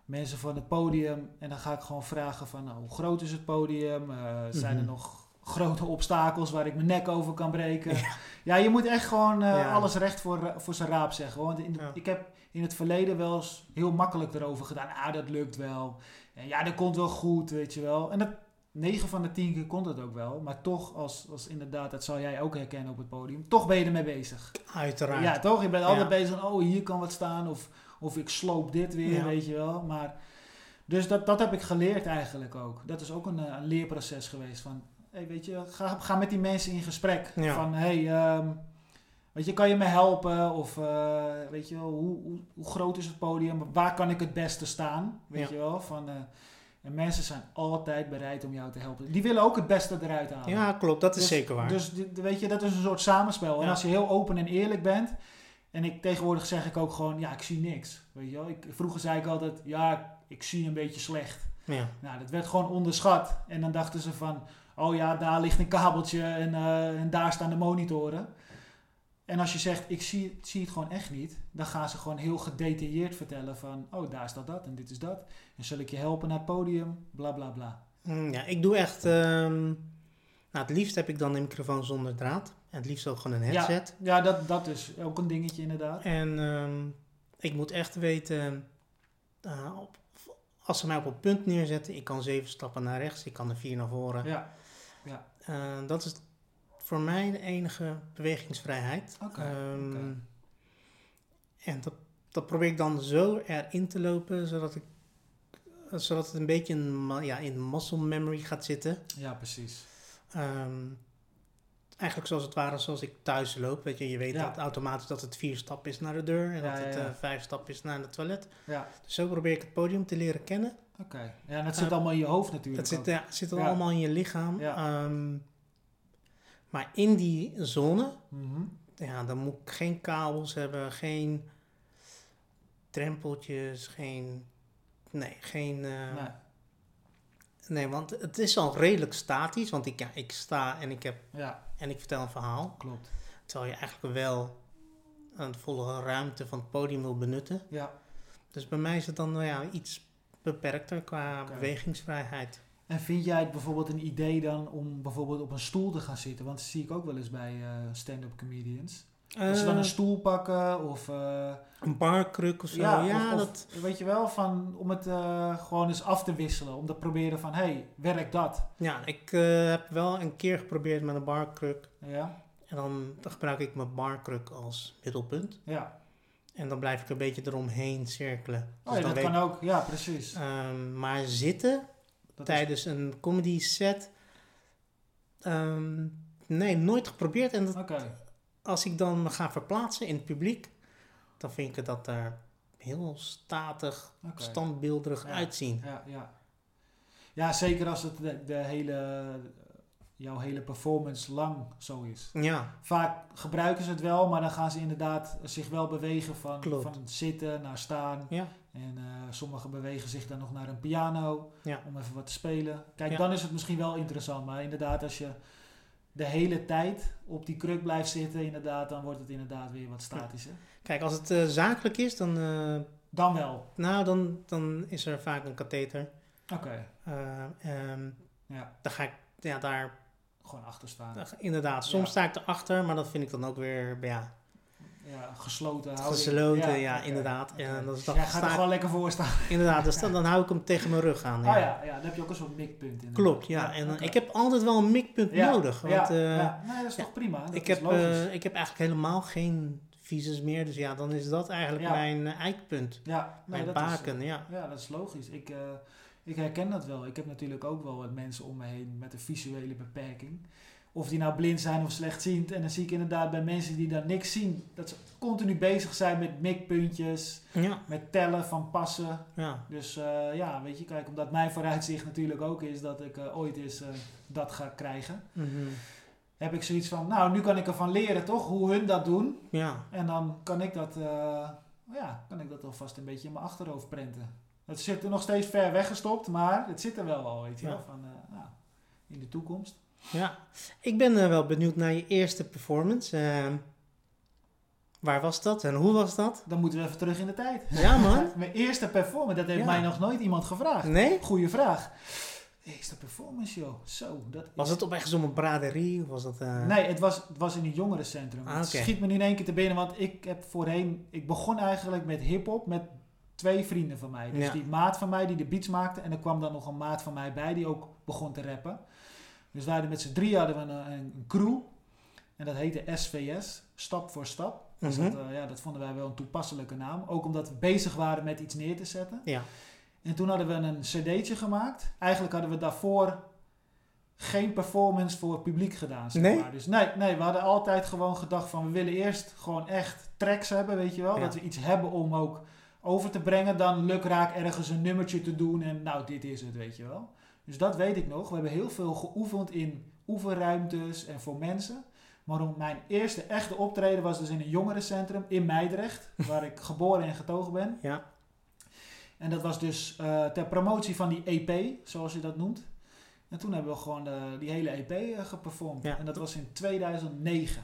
mensen van het podium. En dan ga ik gewoon vragen van, nou, hoe groot is het podium? Zijn er Mhm. nog grote obstakels waar ik mijn nek over kan breken? Ja, je moet echt gewoon eh, Ja. alles recht voor, voor zijn raap zeggen. Want in de- Ja. ik heb in het verleden wel eens heel makkelijk erover gedaan. Ah, dat lukt wel. En ja, dat komt wel goed, weet je wel. En dat, 9 van de 10 keer komt het ook wel. Maar toch, als, als inderdaad, dat zal jij ook herkennen op het podium, toch ben je ermee bezig. Uiteraard. Ja, toch? Je bent altijd bezig van, oh, hier kan wat staan. Of, of ik sloop dit weer, weet je wel. Maar, dus dat, dat heb ik geleerd eigenlijk ook. Dat is ook een, eh, een leerproces geweest. Van, hey, weet je, ga, ga met die mensen in gesprek. Ja. Van, hey, ehm, weet je, kan je me helpen? Of, eh, weet je wel, hoe, hoe, hoe groot is het podium? Waar kan ik het beste staan? Weet Ja. je wel, van... eh, en mensen zijn altijd bereid om jou te helpen. Die willen ook het beste eruit halen. Ja, klopt. Dat is Dus- zeker waar. Dus weet je, dat is een soort samenspel. En als je heel open en eerlijk bent. En ik tegenwoordig zeg ik ook gewoon, ja, ik zie niks. Weet je wel? Ik, vroeger zei ik altijd, ja, ik zie een beetje slecht. ja. Nou, dat werd gewoon onderschat. En dan dachten ze van, oh ja, daar ligt een kabeltje en, eh, en daar staan de monitoren. En als je zegt, ik zie, zie het gewoon echt niet, dan gaan ze gewoon heel gedetailleerd vertellen van, oh, daar staat dat en dit is dat. En zal ik je helpen naar het podium, bla bla bla. Mm, ja, ik doe echt... ehm, nou, het liefst heb ik dan een microfoon zonder draad. En het liefst ook gewoon een headset. Ja, ja dat, dat is ook een dingetje inderdaad. En ehm, ik moet echt weten... eh, op, als ze mij op een punt neerzetten, ik kan zeven stappen naar rechts, ik kan er vier naar voren. Ja, Eh, dat is voor mij de enige bewegingsvrijheid. Oké, Ehm. En dat, dat probeer ik dan zo erin te lopen, zodat, ik, zodat het een beetje in, ja, in muscle memory gaat zitten. ja, precies. Ehm, eigenlijk zoals het ware zoals ik thuis loop. Weet je, je weet Ja. dat automatisch dat het vier stappen is naar de deur en Ja, dat het eh, vijf stappen is naar het toilet. Ja, Dus zo probeer ik het podium te leren kennen. oké. Ja, en dat zit Eh, allemaal in je hoofd natuurlijk. Dat zit, ja, zit allemaal in je lichaam. Ja. Ehm, maar in die zone Mhm. ja, dan moet ik geen kabels hebben, geen drempeltjes, geen... Nee, geen... eh, Nee. nee. want het is al redelijk statisch, want ik, ja, ik sta en ik, heb, Ja, en ik vertel een verhaal. klopt. Terwijl je eigenlijk wel een volle ruimte van het podium wil benutten. Ja. Dus bij mij is het dan nou ja, iets beperkter qua bewegingsvrijheid. En vind jij het bijvoorbeeld een idee dan om bijvoorbeeld op een stoel te gaan zitten? Want dat zie ik ook wel eens bij eh, stand-up comedians. Dat ze dan een Eh, stoel pakken of... eh, een barkruk of zo. ja, Ja, of, of, dat... weet je wel, van, om het eh, gewoon eens af te wisselen. Om te proberen van, hé, hey, werkt dat? Ja, ik heb wel een keer geprobeerd met een barkruk. Ja, En dan, dan gebruik ik mijn barkruk als middelpunt. ja. En dan blijf ik een beetje eromheen cirkelen. Oh Dus ja, dat kan ook. Ja, precies. Ehm, maar zitten Dat is- tijdens een comedy set... ehm, nee, nooit geprobeerd. En dat- Oké, als ik dan me ga verplaatsen in het publiek... dan vind ik dat er heel statig, standbeelderig Ja. uitzien. Ja, ja. ja, zeker als het de, de hele, jouw hele performance lang zo is. Ja, Vaak gebruiken ze het wel, maar dan gaan ze inderdaad zich wel bewegen van, Klopt. van zitten naar staan. ja, En eh, sommigen bewegen zich dan nog naar een piano Ja. om even wat te spelen. Kijk, Ja. dan is het misschien wel interessant. Maar inderdaad, als je de hele tijd op die kruk blijft zitten, inderdaad, dan wordt het inderdaad weer wat statischer. Kijk, als het eh, zakelijk is, dan, eh, Dan wel. nou, dan, dan is er vaak een katheter. Oké, Eh, ehm, ja. dan ga ik ja, daar Gewoon achter staan. Inderdaad, soms Ja. sta ik erachter, maar dat vind ik dan ook weer ja, Ja, gesloten houding. gesloten. Ja, inderdaad. oké. En dan, is dat, Jij gaat sta er gewoon lekker voor staan. inderdaad, dus dan, dan hou ik hem tegen mijn rug aan. Ah ja, ja, dan heb je ook een soort mikpunt in. Klopt, ja. en oké. ik heb altijd wel een mikpunt Ja, nodig. Want ja, eh, ja. Nee, dat is ja. toch prima? Dat ik, is heb, eh, ik heb eigenlijk helemaal geen visus meer. Dus ja, dan is dat eigenlijk Ja. mijn eh, eikpunt. ja, nee, mijn is, baken, ja. Ja, dat is logisch. Ik, eh, ik herken dat wel. Ik heb natuurlijk ook wel wat mensen om me heen met een visuele beperking. Of die nou blind zijn of slechtziend. En dan zie ik inderdaad bij mensen die dan niks zien, dat ze continu bezig zijn met mikpuntjes, Ja, met tellen van passen. ja. Dus eh, ja, weet je, kijk, omdat mijn vooruitzicht natuurlijk ook is dat ik eh, ooit eens eh, dat ga krijgen, Mhm. heb ik zoiets van, nou, nu kan ik ervan leren toch, hoe hun dat doen. Ja, En dan kan ik dat, ja, kan ik dat alvast een beetje in mijn achterhoofd prenten. Het zit er nog steeds ver weggestopt, maar het zit er wel al, weet je wel, van, in de toekomst. Ja. Ik ben eh, wel benieuwd naar je eerste performance. Ehm, waar was dat en hoe was dat? Dan moeten we even terug in de tijd. Ja, man. Mijn eerste performance, dat heeft Ja. mij nog nooit iemand gevraagd. Nee? Goeie vraag. Eerste performance, joh. Zo, dat Was het op om een braderie? Of was dat... eh, Nee, het was, het was in een jongerencentrum. Ah, Het oké. schiet me nu in één keer te binnen, want ik heb voorheen... Ik begon eigenlijk met hip-hop met twee vrienden van mij. Dus Ja. die maat van mij die de beats maakte. En er kwam dan nog een maat van mij bij die ook begon te rappen. Dus wij hadden met z'n drie hadden we een, een crew. En dat heette SVS, Stap voor Stap. Dus Mhm. dat, eh, ja, dat vonden wij wel een toepasselijke naam. Ook omdat we bezig waren met iets neer te zetten. Ja. En toen hadden we een cd'tje gemaakt. Eigenlijk hadden we daarvoor geen performance voor het publiek gedaan. Zeg Nee? Maar. Dus nee, nee, we hadden altijd gewoon gedacht van we willen eerst gewoon echt tracks hebben, weet je wel. Ja. Dat we iets hebben om ook over te brengen. Dan lukraak ergens een nummertje te doen en nou dit is het, weet je wel. Dus dat weet ik nog. We hebben heel veel geoefend in oefenruimtes en voor mensen. Maar mijn eerste echte optreden was dus in een jongerencentrum in Meidrecht. waar ik geboren en getogen ben. Ja. En dat was dus eh, ter promotie van die EP, zoals je dat noemt. En toen hebben we gewoon eh, die hele EP eh, geperformed. Ja. En dat was in 2009.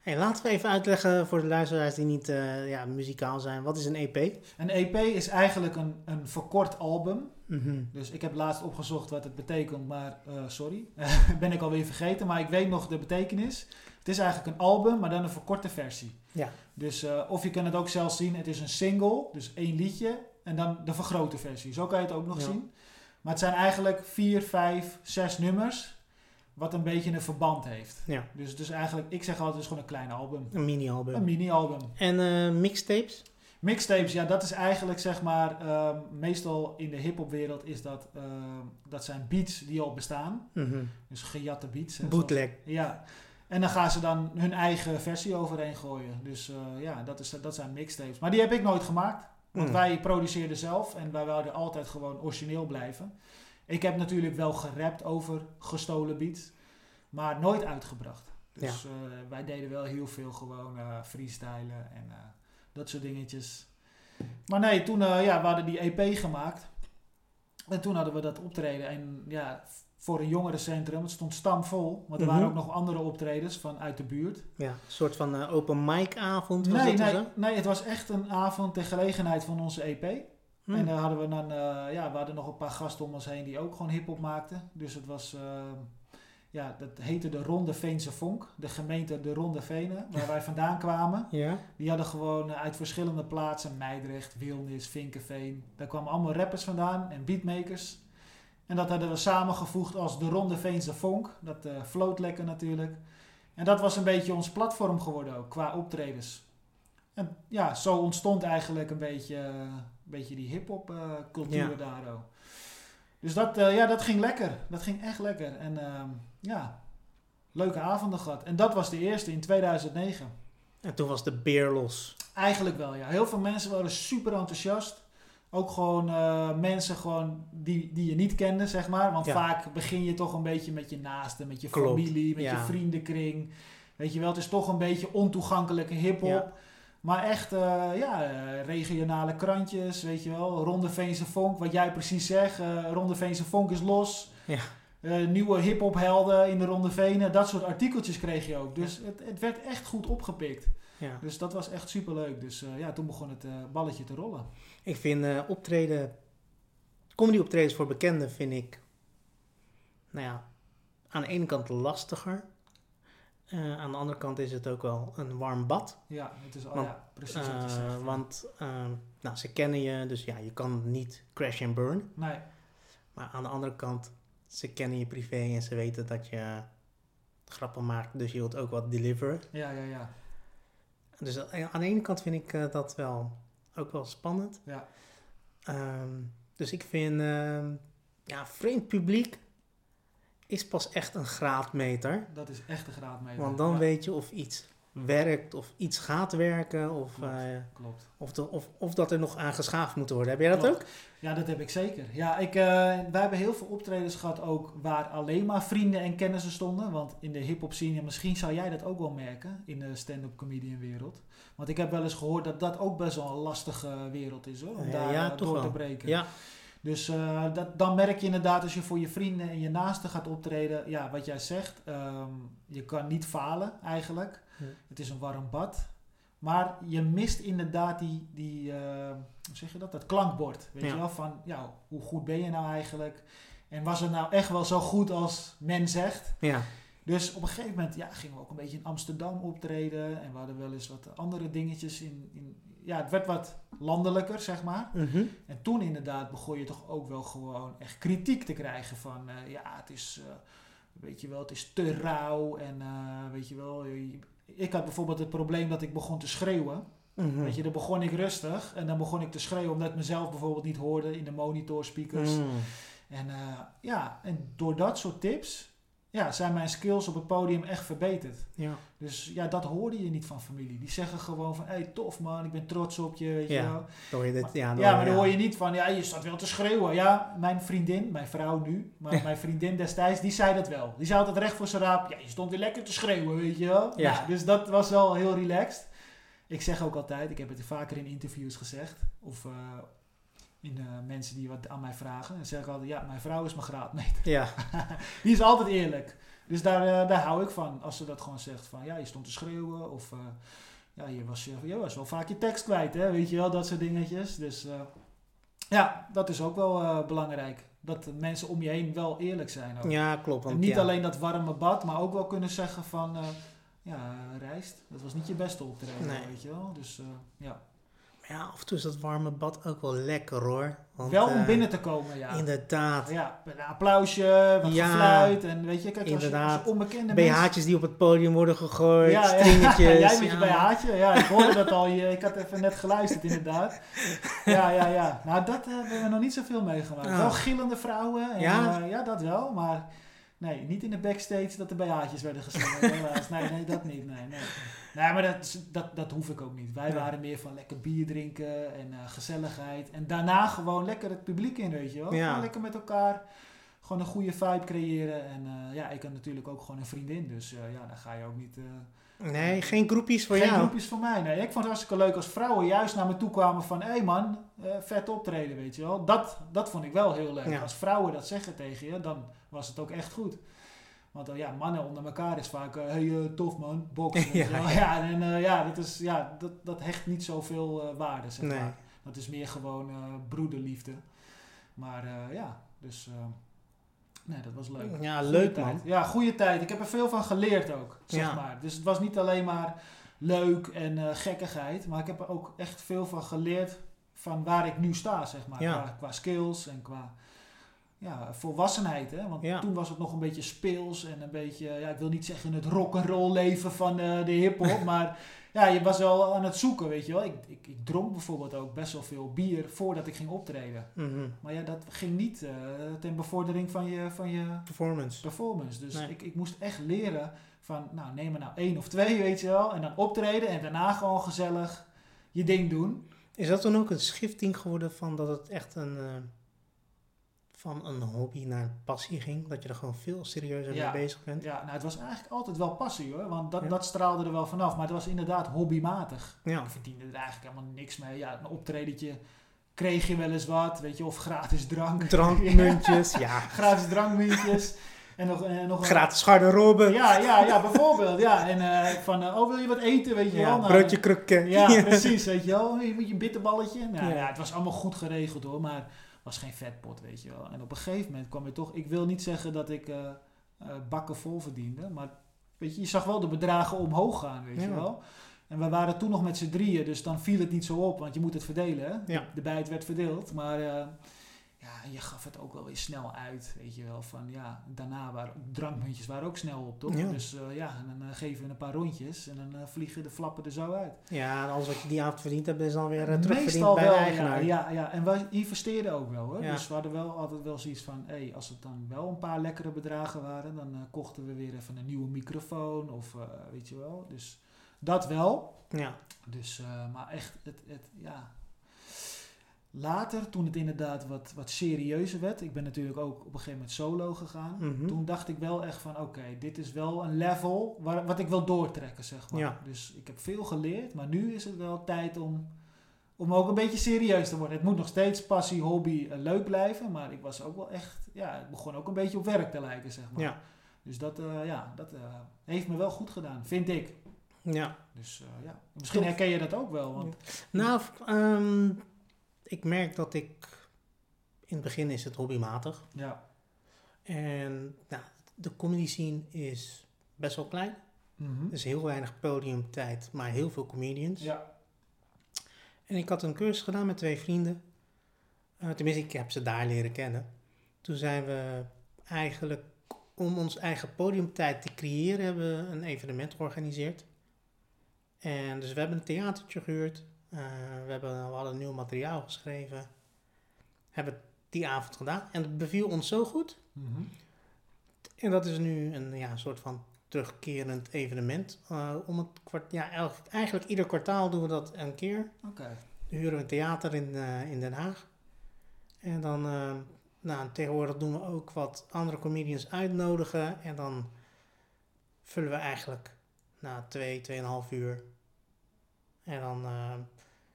Hey, laten we even uitleggen voor de luisteraars die niet eh, ja, muzikaal zijn. Wat is een EP? Een EP is eigenlijk een, een verkort album. Mhm. Dus ik heb laatst opgezocht wat het betekent, maar eh, sorry, ben ik alweer vergeten. Maar ik weet nog de betekenis. Het is eigenlijk een album, maar dan een verkorte versie. Ja. Dus, eh, of je kan het ook zelfs zien, het is een single, dus één liedje. En dan de vergrote versie. Zo kan je het ook nog Ja. zien. Maar het zijn eigenlijk vier, vijf, zes nummers. Wat een beetje een verband heeft. Ja. Dus, dus eigenlijk, ik zeg altijd, het is gewoon een klein album. Een mini-album. Een mini-album. En eh, mixtapes? Mixtapes, ja, dat is eigenlijk zeg maar, ehm, meestal in de hip-hopwereld is dat, ehm, dat zijn beats die al bestaan. Mhm. Dus gejatte beats. hè, Bootleg. ja. En dan gaan ze dan hun eigen versie overheen gooien. Dus eh, ja, dat, is, dat zijn mixtapes. Maar die heb ik nooit gemaakt. Want Mm. wij produceerden zelf en wij wilden altijd gewoon origineel blijven. Ik heb natuurlijk wel gerapt over gestolen beats, maar nooit uitgebracht. Dus eh, wij deden wel heel veel gewoon eh, freestylen en dat soort dingetjes. Maar nee, toen eh, ja, we hadden die EP gemaakt. En toen hadden we dat optreden. En ja, voor een jongerencentrum, het stond stamvol. Want er Mhm. waren ook nog andere optredens vanuit de buurt. Ja, een soort van eh, open mic avond was Nee, nee, nee, het was echt een avond ter gelegenheid van onze EP. Hm. En daar hadden we dan, eh, ja, we hadden nog een paar gasten om ons heen die ook gewoon hip-hop maakten. Dus het was, ja, dat heette de Ronde Veense Vonk. De gemeente de Ronde Venen, waar wij vandaan kwamen. Ja? Die hadden gewoon eh, uit verschillende plaatsen, Meidrecht, Wilnis, Vinkenveen. Daar kwamen allemaal rappers vandaan en beatmakers. En dat hadden we samengevoegd als de Ronde Veense Vonk. Dat eh floot lekker natuurlijk. En dat was een beetje ons platform geworden ook, qua optredens. En ja, zo ontstond eigenlijk een beetje, eh, een beetje die hip-hop cultuur Ja. daar ook. Dus dat, eh, ja, dat ging lekker. Dat ging echt lekker. En ehm, ja, leuke avonden gehad. En dat was de eerste in 2009. En toen was de beer los. Eigenlijk wel, ja. Heel veel mensen waren super enthousiast. Ook gewoon eh, mensen gewoon die, die je niet kende, zeg maar. Want Ja. vaak begin je toch een beetje met je naasten, met je Klopt, familie, met ja. je vriendenkring. Weet je wel, het is toch een beetje ontoegankelijke hip-hop. Ja. Maar echt, eh, ja, eh, regionale krantjes, weet je wel. Ronde Veense Vonk, wat jij precies zegt. eh Ronde Veense Vonk is los. Ja. Nieuwe hip-hop helden in de Ronde Venen. Dat soort artikeltjes kreeg je ook. Dus het, het werd echt goed opgepikt. Ja. Dus dat was echt super leuk. Dus ja, toen begon het balletje te rollen. Ik vind optreden, comedy optredens voor bekenden vind ik, nou ja, aan de ene kant lastiger. Eh, aan de andere kant is het ook wel een warm bad. Ja, het is al, Want, ja, precies wat je Eh, zegt. want eh, nou, ze kennen je, dus ja, je kan niet crash and burn. Nee, Maar aan de andere kant, ze kennen je privé en ze weten dat je grappen maakt, dus je wilt ook wat deliveren. ja, ja, ja. Dus eh, aan de ene kant vind ik dat wel ook wel spannend. Ja. Ehm, dus ik vind, ehm, ja, vreemd publiek is pas echt een graadmeter. Dat is echt een graadmeter. Want dan Ja, weet je of iets werkt of iets gaat werken of, Klopt. eh, Klopt. of, de- of, of dat er nog aan geschaafd moet worden. Heb jij dat Klopt. ook? Ja, dat heb ik zeker. Ja, ik, eh, wij hebben heel veel optredens gehad ook waar alleen maar vrienden en kennissen stonden. Want in de hip-hop scene, misschien zou jij dat ook wel merken in de stand-up comedian wereld. Want ik heb wel eens gehoord dat dat ook best wel een lastige wereld is hoor, om Ja, daar ja, eh, door te wel. breken. Ja, Dus eh, dat, dan merk je inderdaad als je voor je vrienden en je naasten gaat optreden, ja, wat jij zegt, ehm, je kan niet falen eigenlijk. Ja. Het is een warm bad. Maar je mist inderdaad die, die eh, hoe zeg je dat, dat klankbord. Weet Ja. je wel, van ja, hoe goed ben je nou eigenlijk? En was het nou echt wel zo goed als men zegt? ja. Dus op een gegeven moment ja, gingen we ook een beetje in Amsterdam optreden. En we hadden wel eens wat andere dingetjes in, in ja, het werd wat landelijker, zeg maar. Mhm. En toen inderdaad begon je toch ook wel gewoon echt kritiek te krijgen van, eh, ja, het is, eh, weet je wel, het is te rauw en eh, weet je wel, je- ik had bijvoorbeeld het probleem dat ik begon te schreeuwen. Mhm. Weet je, dan begon ik rustig en dan begon ik te schreeuwen omdat ik mezelf bijvoorbeeld niet hoorde in de monitorspeakers. Mm. En eh, ja, en door dat soort tips ja, zijn mijn skills op het podium echt verbeterd. Ja. Dus ja, dat hoorde je niet van familie. Die zeggen gewoon van, hey, tof man, ik ben trots op je, weet je Ja. wel. Dan hoor je dit, Maar- ja, Ja, maar dan hoor je niet van, ja, je staat wel te schreeuwen. Ja, mijn vriendin, mijn vrouw nu, maar Ja. mijn vriendin destijds, die zei dat wel. Die zei altijd recht voor zijn raap, ja, je stond weer lekker te schreeuwen, weet je wel. Ja. Ja. dus dat was wel heel relaxed. Ik zeg ook altijd, ik heb het vaker in interviews gezegd, of eh, in eh, mensen die wat aan mij vragen. Dan zeg ik altijd, ja, mijn vrouw is mijn graadmeter. Ja, Die is altijd eerlijk. Dus daar, eh, daar hou ik van, als ze dat gewoon zegt van, ja, je stond te schreeuwen, of... eh, ja, je was, je, je was wel vaak je tekst kwijt, hè? weet je wel, dat soort dingetjes. Dus ja, dat is ook wel belangrijk. Dat de mensen om je heen wel eerlijk zijn. Ook. ja klopt. Want en niet ja, alleen dat warme bad, maar ook wel kunnen zeggen van... ja, rijst, dat was niet je beste optreden, Nee. weet je wel. Dus ja. Ja, af en toe is dat warme bad ook wel lekker hoor. Want, wel om eh, binnen te komen, ja. Inderdaad. Ja, een applausje, wat Ja, gefluit en weet je, kijk, als als inderdaad. je onbekende mensen... BH'tjes die op het podium worden gegooid, Ja, ja. stringetjes. Jij met je ja. BH'tje, ja, ik hoorde dat al. Je- Ik had even net geluisterd inderdaad. Ja, ja, ja. Nou, dat eh, hebben we nog niet zoveel meegemaakt. Ah. Wel gillende vrouwen. En, Ja? ja? ja, dat wel. Maar nee, niet in de backstage dat de BH'tjes werden geslingerd. helaas. Nee, nee, dat niet. Nee, nee. nee maar dat, dat, dat hoef ik ook niet. Wij waren meer van lekker bier drinken en eh, gezelligheid. En daarna gewoon lekker het publiek in, weet je wel. Ja. Gewoon lekker met elkaar gewoon een goede vibe creëren. En eh, ja, ik had natuurlijk ook gewoon een vriendin. Dus eh, ja, dan ga je ook niet... Nee, geen groepjes voor geen jou. groepjes voor mij. Nee, ik vond het hartstikke leuk als vrouwen juist naar me toe kwamen van... Hé hey man, vet optreden, weet je wel. Dat, dat vond ik wel heel leuk. Ja. Als vrouwen dat zeggen tegen je, dan was het ook echt goed. Want eh, ja, mannen onder elkaar is vaak... Hé, hey, eh, tof man, weet Ja, en eh, ja, dat, is, ja dat, dat hecht niet zoveel eh waarde, zeg Nee. maar. Dat is meer gewoon eh, broederliefde. Maar eh, ja, dus... eh, nee, dat was leuk. Ja, Goeie leuk tijd. man. Ja, goede tijd. Ik heb er veel van geleerd ook, zeg Ja. maar. Dus het was niet alleen maar leuk en eh, gekkigheid, maar ik heb er ook echt veel van geleerd van waar ik nu sta, zeg maar. Qua skills en qua ja, volwassenheid, hè. Want Ja. toen was het nog een beetje speels en een beetje, ja, ik wil niet zeggen het rock'n'roll leven van eh, de hip-hop, maar ja, je was wel aan het zoeken, weet je wel. Ik, ik, ik dronk bijvoorbeeld ook best wel veel bier voordat ik ging optreden. Mhm. Maar ja, dat ging niet eh, ten bevordering van je, van je Performance. performance. Dus Nee. ik, ik moest echt leren van, nou neem er nou één of twee, weet je wel. En dan optreden en daarna gewoon gezellig je ding doen. Is dat dan ook een schifting geworden van dat het echt een, eh, van een hobby naar een passie ging? Dat je er gewoon veel serieuzer Ja. mee bezig bent? Ja, nou het was eigenlijk altijd wel passie hoor. Want dat, Ja. dat straalde er wel vanaf. Maar het was inderdaad hobbymatig. Ja. Ik verdiende er eigenlijk helemaal niks mee. Ja, een optredentje kreeg je wel eens wat, weet je. Of gratis drank. Drankmuntjes, ja. gratis drankmuntjes. En nog, en nog een- Gratis garderobe. Ja, ja, ja, bijvoorbeeld. Ja, en eh, van, eh, oh wil je wat eten, weet je Ja, wel. Nou, broodje krukken. Ja, precies, weet je wel. Je moet je een bitterballetje. Nou, Ja. ja. het was allemaal goed geregeld hoor, maar was geen vetpot, weet je wel. En op een gegeven moment kwam je toch... Ik wil niet zeggen dat ik eh, eh, bakken vol verdiende, maar weet je, je zag wel de bedragen omhoog gaan, weet je wel. En we waren toen nog met z'n drieën, dus dan viel het niet zo op, want je moet het verdelen. Hè? Ja. De, de bijt werd verdeeld, maar... ja, je gaf het ook wel weer snel uit, weet je wel. Van ja, daarna waren drankmuntjes waren ook snel op, toch? Ja. Dus eh, ja, en dan eh, geven we een paar rondjes en dan eh, vliegen de flappen er zo uit. Ja, en alles wat je die avond verdiend hebt, is dan weer terugverdiend Meestal bij wel, de eigenaar. ja, ja. En wij investeerden ook wel, hoor. Ja. Dus we hadden wel altijd wel zoiets van, hé, als het dan wel een paar lekkere bedragen waren, dan kochten we weer even een nieuwe microfoon of weet je wel. Dus dat wel. Ja. Dus, maar echt, het, het, ja. Later, toen het inderdaad wat, wat serieuzer werd, ik ben natuurlijk ook op een gegeven moment solo gegaan. Mhm. Toen dacht ik wel echt van, oké, dit is wel een level waar, wat ik wil doortrekken, zeg maar. Ja. Dus ik heb veel geleerd, maar nu is het wel tijd om, om ook een beetje serieus te worden. Het moet nog steeds passie, hobby, eh, leuk blijven, maar ik was ook wel echt, ja, het begon ook een beetje op werk te lijken, zeg maar. Ja. Dus dat, eh, ja, dat eh, heeft me wel goed gedaan, vind ik. ja. Dus ja, misschien herken je dat ook wel, want Nou, ehm, ik merk dat ik... In het begin is het hobbymatig. ja. En nou, de comedy scene is best wel klein. Mhm. Er is heel weinig podiumtijd, maar heel veel comedians. Ja. En ik had een cursus gedaan met twee vrienden. Eh, tenminste, ik heb ze daar leren kennen. Toen zijn we eigenlijk, om ons eigen podiumtijd te creëren, hebben we een evenement georganiseerd. En dus we hebben een theatertje gehuurd. Eh, we, hebben, we hadden nieuw materiaal geschreven. Hebben het die avond gedaan. En het beviel ons zo goed. Mhm. En dat is nu een ja, soort van terugkerend evenement. Eh, om het kwart, ja, elk- eigenlijk ieder kwartaal doen we dat een keer. Oké. Dan huren we een theater in, eh, in Den Haag. En dan, eh, nou, tegenwoordig doen we ook wat andere comedians uitnodigen. En dan vullen we eigenlijk na twee, tweeënhalf uur. En dan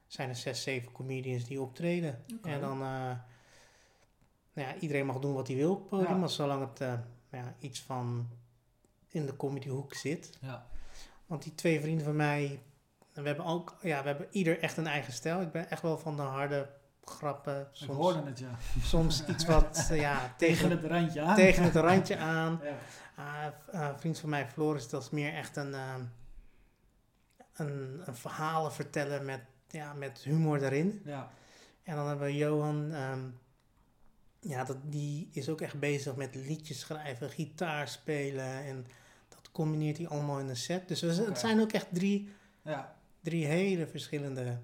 zijn er zes, zeven comedians die optreden. En dan, eh, nou ja, iedereen mag doen wat hij wil op het podium. Ja. Maar zolang het eh, ja, iets van in de comedyhoek zit. Ja. Want die twee vrienden van mij, we hebben ook, ja, we hebben ieder echt een eigen stijl. Ik ben echt wel van de harde grappen. Ik Soms, hoorde het, ja. soms iets wat, eh, ja, Tegen tegen, het randje aan. tegen het randje aan. Ja. Ah, vriend van mij, Floris, dat is meer echt een, een, een verhalen vertellen met, ja, met humor erin. Ja. En dan hebben we Johan, ehm, ja, dat, die is ook echt bezig met liedjes schrijven, gitaar spelen. En dat combineert hij allemaal in een set. Dus we het zijn ook echt drie, Ja. drie hele verschillende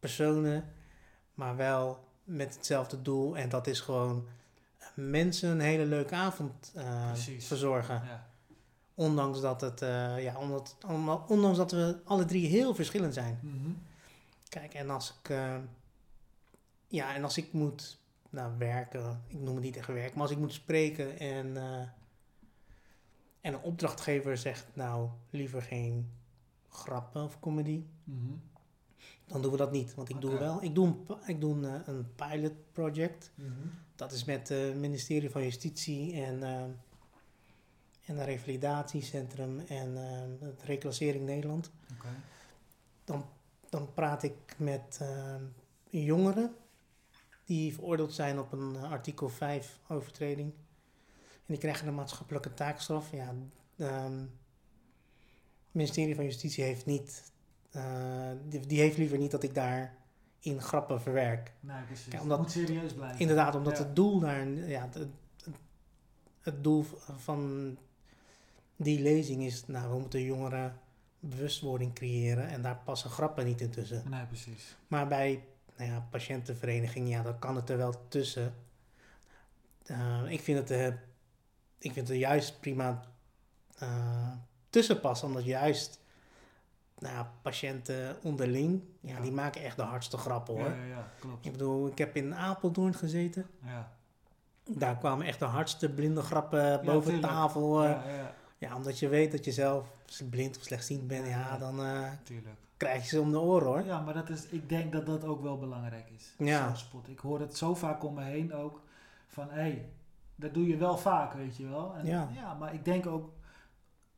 personen, maar wel met hetzelfde doel. En dat is gewoon mensen een hele leuke avond eh, Precies. verzorgen. ja. Ondanks dat, het, eh, ja, omdat, ondanks dat we alle drie heel verschillend zijn. Mhm. Kijk, en als ik, eh, ja, en als ik moet nou, werken, ik noem het niet echt werk, maar als ik moet spreken en, eh, en een opdrachtgever zegt, nou, liever geen grappen of comedy, Mhm. dan doen we dat niet. Want ik doe wel, ik doe een, ik doe een, eh, een pilot project. Mhm. Dat is met het ministerie van Justitie en, en een revalidatiecentrum en het Reclassering Nederland. Dan praat ik met ehm, jongeren die veroordeeld zijn op een eh, artikel 5 overtreding. En die krijgen een maatschappelijke taakstraf. Ja, ehm, het ministerie van Justitie heeft niet, eh, die, die heeft liever niet dat ik daar in grappen verwerk. Nee, precies. Omdat- Het moet serieus blijven. Inderdaad, omdat Ja. het doel daar, ja, het, het, het doel van die lezing is, nou, we moeten jongeren bewustwording creëren en daar passen grappen niet in tussen. Nee, precies. Maar bij nou ja, patiëntenvereniging, ja, dan kan het er wel tussen. Eh, ik, vind het, eh, ik vind het er juist prima eh, tussen passen, omdat juist nou, ja, patiënten onderling, ja, Ja. die maken echt de hardste grappen hoor. Ja, ja, klopt. Ik bedoel, ik heb in Apeldoorn gezeten. Ja. Daar kwamen echt de hardste blinde grappen boven tafel. Ja, ja, ja, omdat je weet dat je zelf blind of slechtziend bent, ja, Ja. dan eh, krijg je ze om de oren hoor. Ja, maar dat is, ik denk dat dat ook wel belangrijk is. Ja. Zelfspot. Ik hoor het zo vaak om me heen ook. Van, hé, hey, dat doe je wel vaak, weet je wel. En, Ja. maar ik denk ook...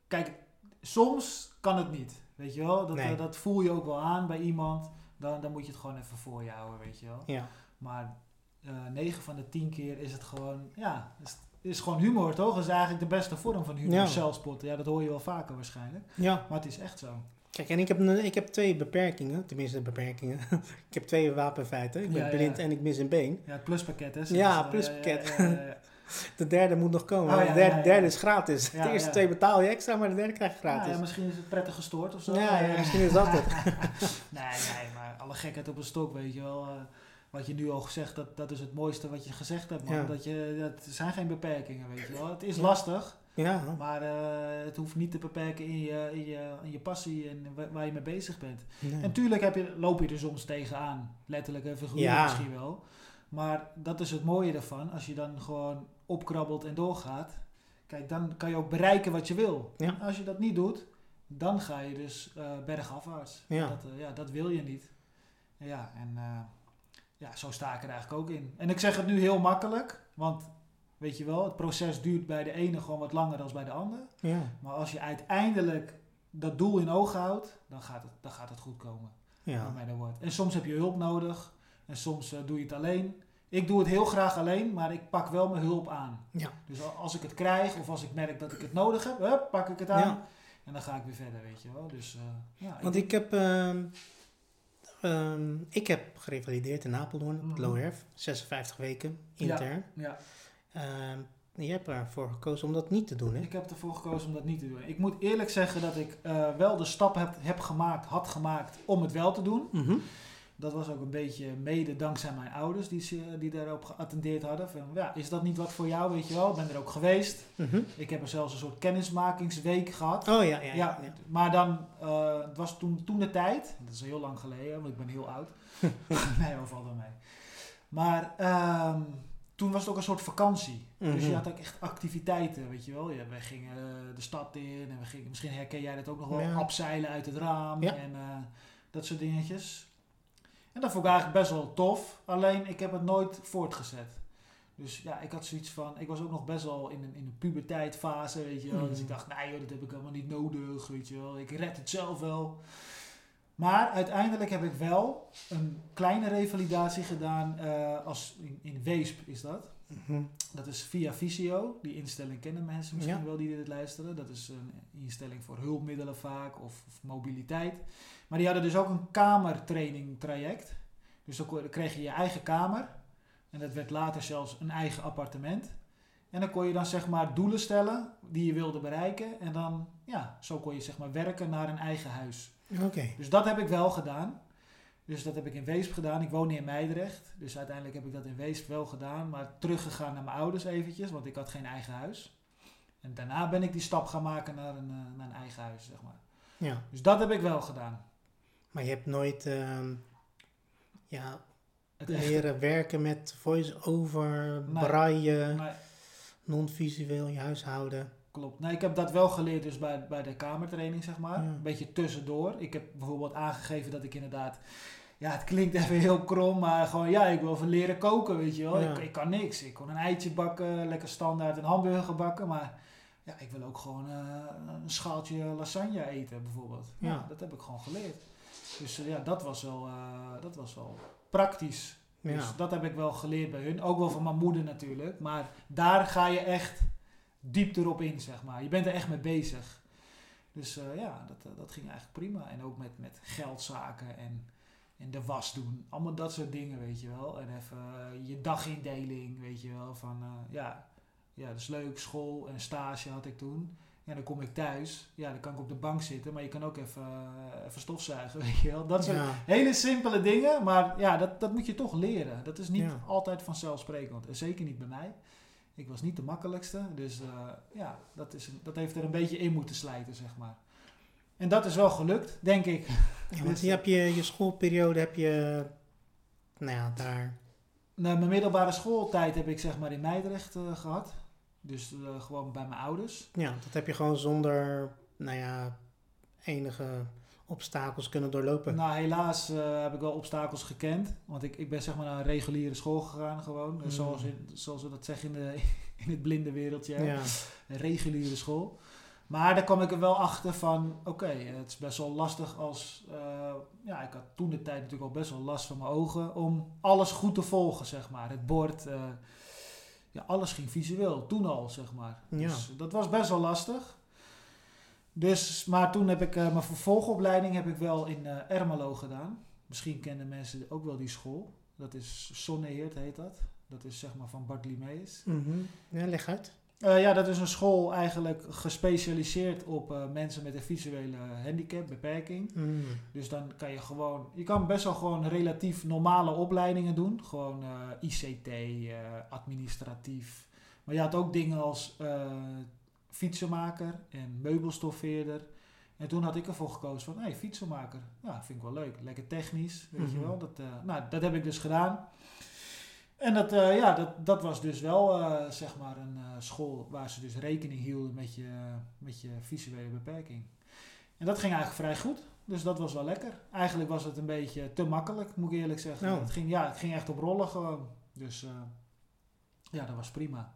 Kijk, soms kan het niet, weet je wel. Dat, Nee. eh, dat voel je ook wel aan bij iemand. Dan, dan moet je het gewoon even voor je houden, weet je wel. Ja, Maar eh 9 van de 10 keer is het gewoon... Ja, is, is gewoon humor, toch? Dat is eigenlijk de beste vorm van humor. Ja. Ja, dat hoor je wel vaker waarschijnlijk. ja. Maar het is echt zo. Kijk, en ik heb, ik heb twee beperkingen, tenminste beperkingen. ik heb twee wapenfeiten. Ik ben Ja, ja. blind en ik mis een been. Ja, het pluspakket, hè? Ja, Zoals, eh, pluspakket. De derde moet nog komen. Oh, de derde, ja, ja. derde is gratis. De eerste twee betaal je extra, maar de derde krijg je gratis. ja, misschien is het prettig gestoord of zo. Ja, ja, Eh, misschien is dat het. nee, nee, maar alle gekheid op een stok, weet je wel. Wat je nu al gezegd, dat, dat is het mooiste wat je gezegd hebt, man. Ja. Dat je, dat, zijn geen beperkingen, weet je wel. Het is lastig, Ja, maar eh, het hoeft niet te beperken in je, in je, in je passie en wa- waar je mee bezig bent. nee. En tuurlijk heb je, loop je er soms tegenaan, letterlijk en figuurlijk Ja. misschien wel. Maar dat is het mooie ervan, als je dan gewoon opkrabbelt en doorgaat. Kijk, dan kan je ook bereiken wat je wil. Ja. Als je dat niet doet, dan ga je dus eh, bergafwaarts. Ja. Dat, eh, ja, dat wil je niet. Ja, en ja, zo sta ik er eigenlijk ook in. En ik zeg het nu heel makkelijk, want weet je wel, het proces duurt bij de ene gewoon wat langer dan bij de ander. ja. Maar als je uiteindelijk dat doel in ogen houdt, dan gaat het, dan gaat het goed komen. ja. What. En soms heb je hulp nodig. En soms eh, doe je het alleen. Ik doe het heel graag alleen, maar ik pak wel mijn hulp aan. Ja. Dus al- als ik het krijg of als ik merk dat ik het nodig heb, hup, pak ik het aan. Ja. En dan ga ik weer verder, weet je wel. Dus eh, ja. Want ik heb, ehm, ehm, ik heb gerevalideerd in Apeldoorn, op het. Loerf. 56 weken, intern. ja, Ehm, je hebt ervoor gekozen om dat niet te doen, hè? ik heb ervoor gekozen om dat niet te doen. Ik moet eerlijk zeggen dat ik eh, wel de stap heb, heb gemaakt, had gemaakt om het wel te doen. Mhm. Dat was ook een beetje mede dankzij mijn ouders die, ze- die daarop geattendeerd hadden. Van, ja, is dat niet wat voor jou, weet je wel? Ik ben er ook geweest. Mhm. Ik heb er zelfs een soort kennismakingsweek gehad. Oh ja, ja, ja, ja. ja. maar dan, eh, het was toen, toen de tijd, dat is heel lang geleden, want ik ben heel oud. nee, dat valt wel mee. Maar ehm, toen was het ook een soort vakantie. Dus Mhm. je had ook echt activiteiten, weet je wel. Ja, wij gingen eh, de stad in en we gingen, misschien herken jij dat ook nog wel, Ja. abseilen uit het raam en eh, dat soort dingetjes. En dat vond ik eigenlijk best wel tof, alleen ik heb het nooit voortgezet. Dus ja, ik had zoiets van, ik was ook nog best wel in een, in een puberteitfase, weet je wel. Dus ik Mhm. dacht, nee joh, dat heb ik helemaal niet nodig, weet je wel. Ik red het zelf wel. Maar uiteindelijk heb ik wel een kleine revalidatie gedaan, eh, als in, in Weesp is dat. Mhm. Dat is via Visio. Die instelling kennen mensen misschien Ja. wel die dit luisteren. Dat is een instelling voor hulpmiddelen vaak of, of mobiliteit. Maar die hadden dus ook een kamertraining traject. Dus dan kreeg je je eigen kamer. En dat werd later zelfs een eigen appartement. En dan kon je dan zeg maar doelen stellen die je wilde bereiken. En dan, ja, zo kon je zeg maar werken naar een eigen huis. Oké. Dus dat heb ik wel gedaan. Dus dat heb ik in Weesp gedaan. Ik woon in Meidrecht. Dus uiteindelijk heb ik dat in Weesp wel gedaan. Maar teruggegaan naar mijn ouders eventjes. Want ik had geen eigen huis. En daarna ben ik die stap gaan maken naar een, eh, naar een eigen huis, zeg maar. Ja. Dus dat heb ik wel gedaan. Maar je hebt nooit ehm, ja, Het leren werken met voice-over, Nee. braille, non-visueel, je huishouden. klopt. Nee, ik heb dat wel geleerd dus bij, bij de kamertraining, zeg maar. Ja. Een beetje tussendoor. Ik heb bijvoorbeeld aangegeven dat ik inderdaad... Ja, het klinkt even heel krom, maar gewoon ja, ik wil even leren koken, weet je wel. Ja. Ik, ik kan niks. Ik kon een eitje bakken, lekker standaard een hamburger bakken, maar ja, ik wil ook gewoon eh, een schaaltje lasagne eten bijvoorbeeld. Ja. Ja. dat heb ik gewoon geleerd. Dus eh, ja, dat was wel, eh, dat was wel praktisch. Ja. Dus dat heb ik wel geleerd bij hun. Ook wel van mijn moeder natuurlijk. Maar daar ga je echt diep erop in, zeg maar. Je bent er echt mee bezig. Dus eh, ja, dat, dat ging eigenlijk prima. En ook met, met geldzaken en, en de was doen. Allemaal dat soort dingen, weet je wel. En even je dagindeling, weet je wel. Van ja, ja, dat is leuk. School en stage had ik toen. En dan kom ik thuis. Ja, dan kan ik op de bank zitten. Maar je kan ook even, eh, even stofzuigen, weet je wel. Dat soort Ja. Hele simpele dingen, maar ja, dat, dat moet je toch leren. Dat is niet Ja. altijd vanzelfsprekend. En zeker niet bij mij. Ik was niet de makkelijkste. Dus eh, ja, dat, is, dat heeft er een beetje in moeten slijten, zeg maar. En dat is wel gelukt, denk ik. Ja, want je hebt je, je schoolperiode heb je, nou ja, daar. Na mijn middelbare schooltijd heb ik zeg maar in Meidrecht eh, gehad. Dus eh, gewoon bij mijn ouders. Ja, dat heb je gewoon zonder, nou ja, enige obstakels kunnen doorlopen. Nou, helaas eh, heb ik wel obstakels gekend. Want ik, ik ben zeg maar naar een reguliere school gegaan gewoon. Mm. Zoals, in, zoals we dat zeggen in, de, in het blinde wereldje. ja. een reguliere school. Maar daar kwam ik er wel achter van, oké, het is best wel lastig als... eh, ja, ik had toen de tijd natuurlijk al best wel last van mijn ogen... om alles goed te volgen, zeg maar. Het bord, ja, alles ging visueel, toen al, zeg maar. Ja. Dus dat was best wel lastig. Dus, maar toen heb ik eh, mijn vervolgopleiding heb ik wel in eh Ermelo gedaan. Misschien kennen mensen ook wel die school. Dat is Zonneheert heet dat. Dat is zeg maar van Bart Limeus. Mhm. Ja, leg uit. Eh, ja, dat is een school eigenlijk gespecialiseerd op eh, mensen met een visuele handicap, beperking. Mm. Dus dan kan je gewoon, je kan best wel gewoon relatief normale opleidingen doen. Gewoon eh, ICT, eh, administratief. Maar je had ook dingen als eh, fietsenmaker en meubelstoffeerder. En toen had ik ervoor gekozen van, hé, hey, fietsenmaker. Ja, vind ik wel leuk. Lekker technisch, weet je Mhm. wel. Dat, eh, nou, dat heb ik dus gedaan. En dat, eh, ja, dat, dat was dus wel, eh, zeg maar, een eh, school waar ze dus rekening hielden met je, met je visuele beperking. En dat ging eigenlijk vrij goed. Dus dat was wel lekker. Eigenlijk was het een beetje te makkelijk, moet ik eerlijk zeggen. Oh. Het, ging, ja, het ging echt op rollen gewoon. Dus ja, dat was prima.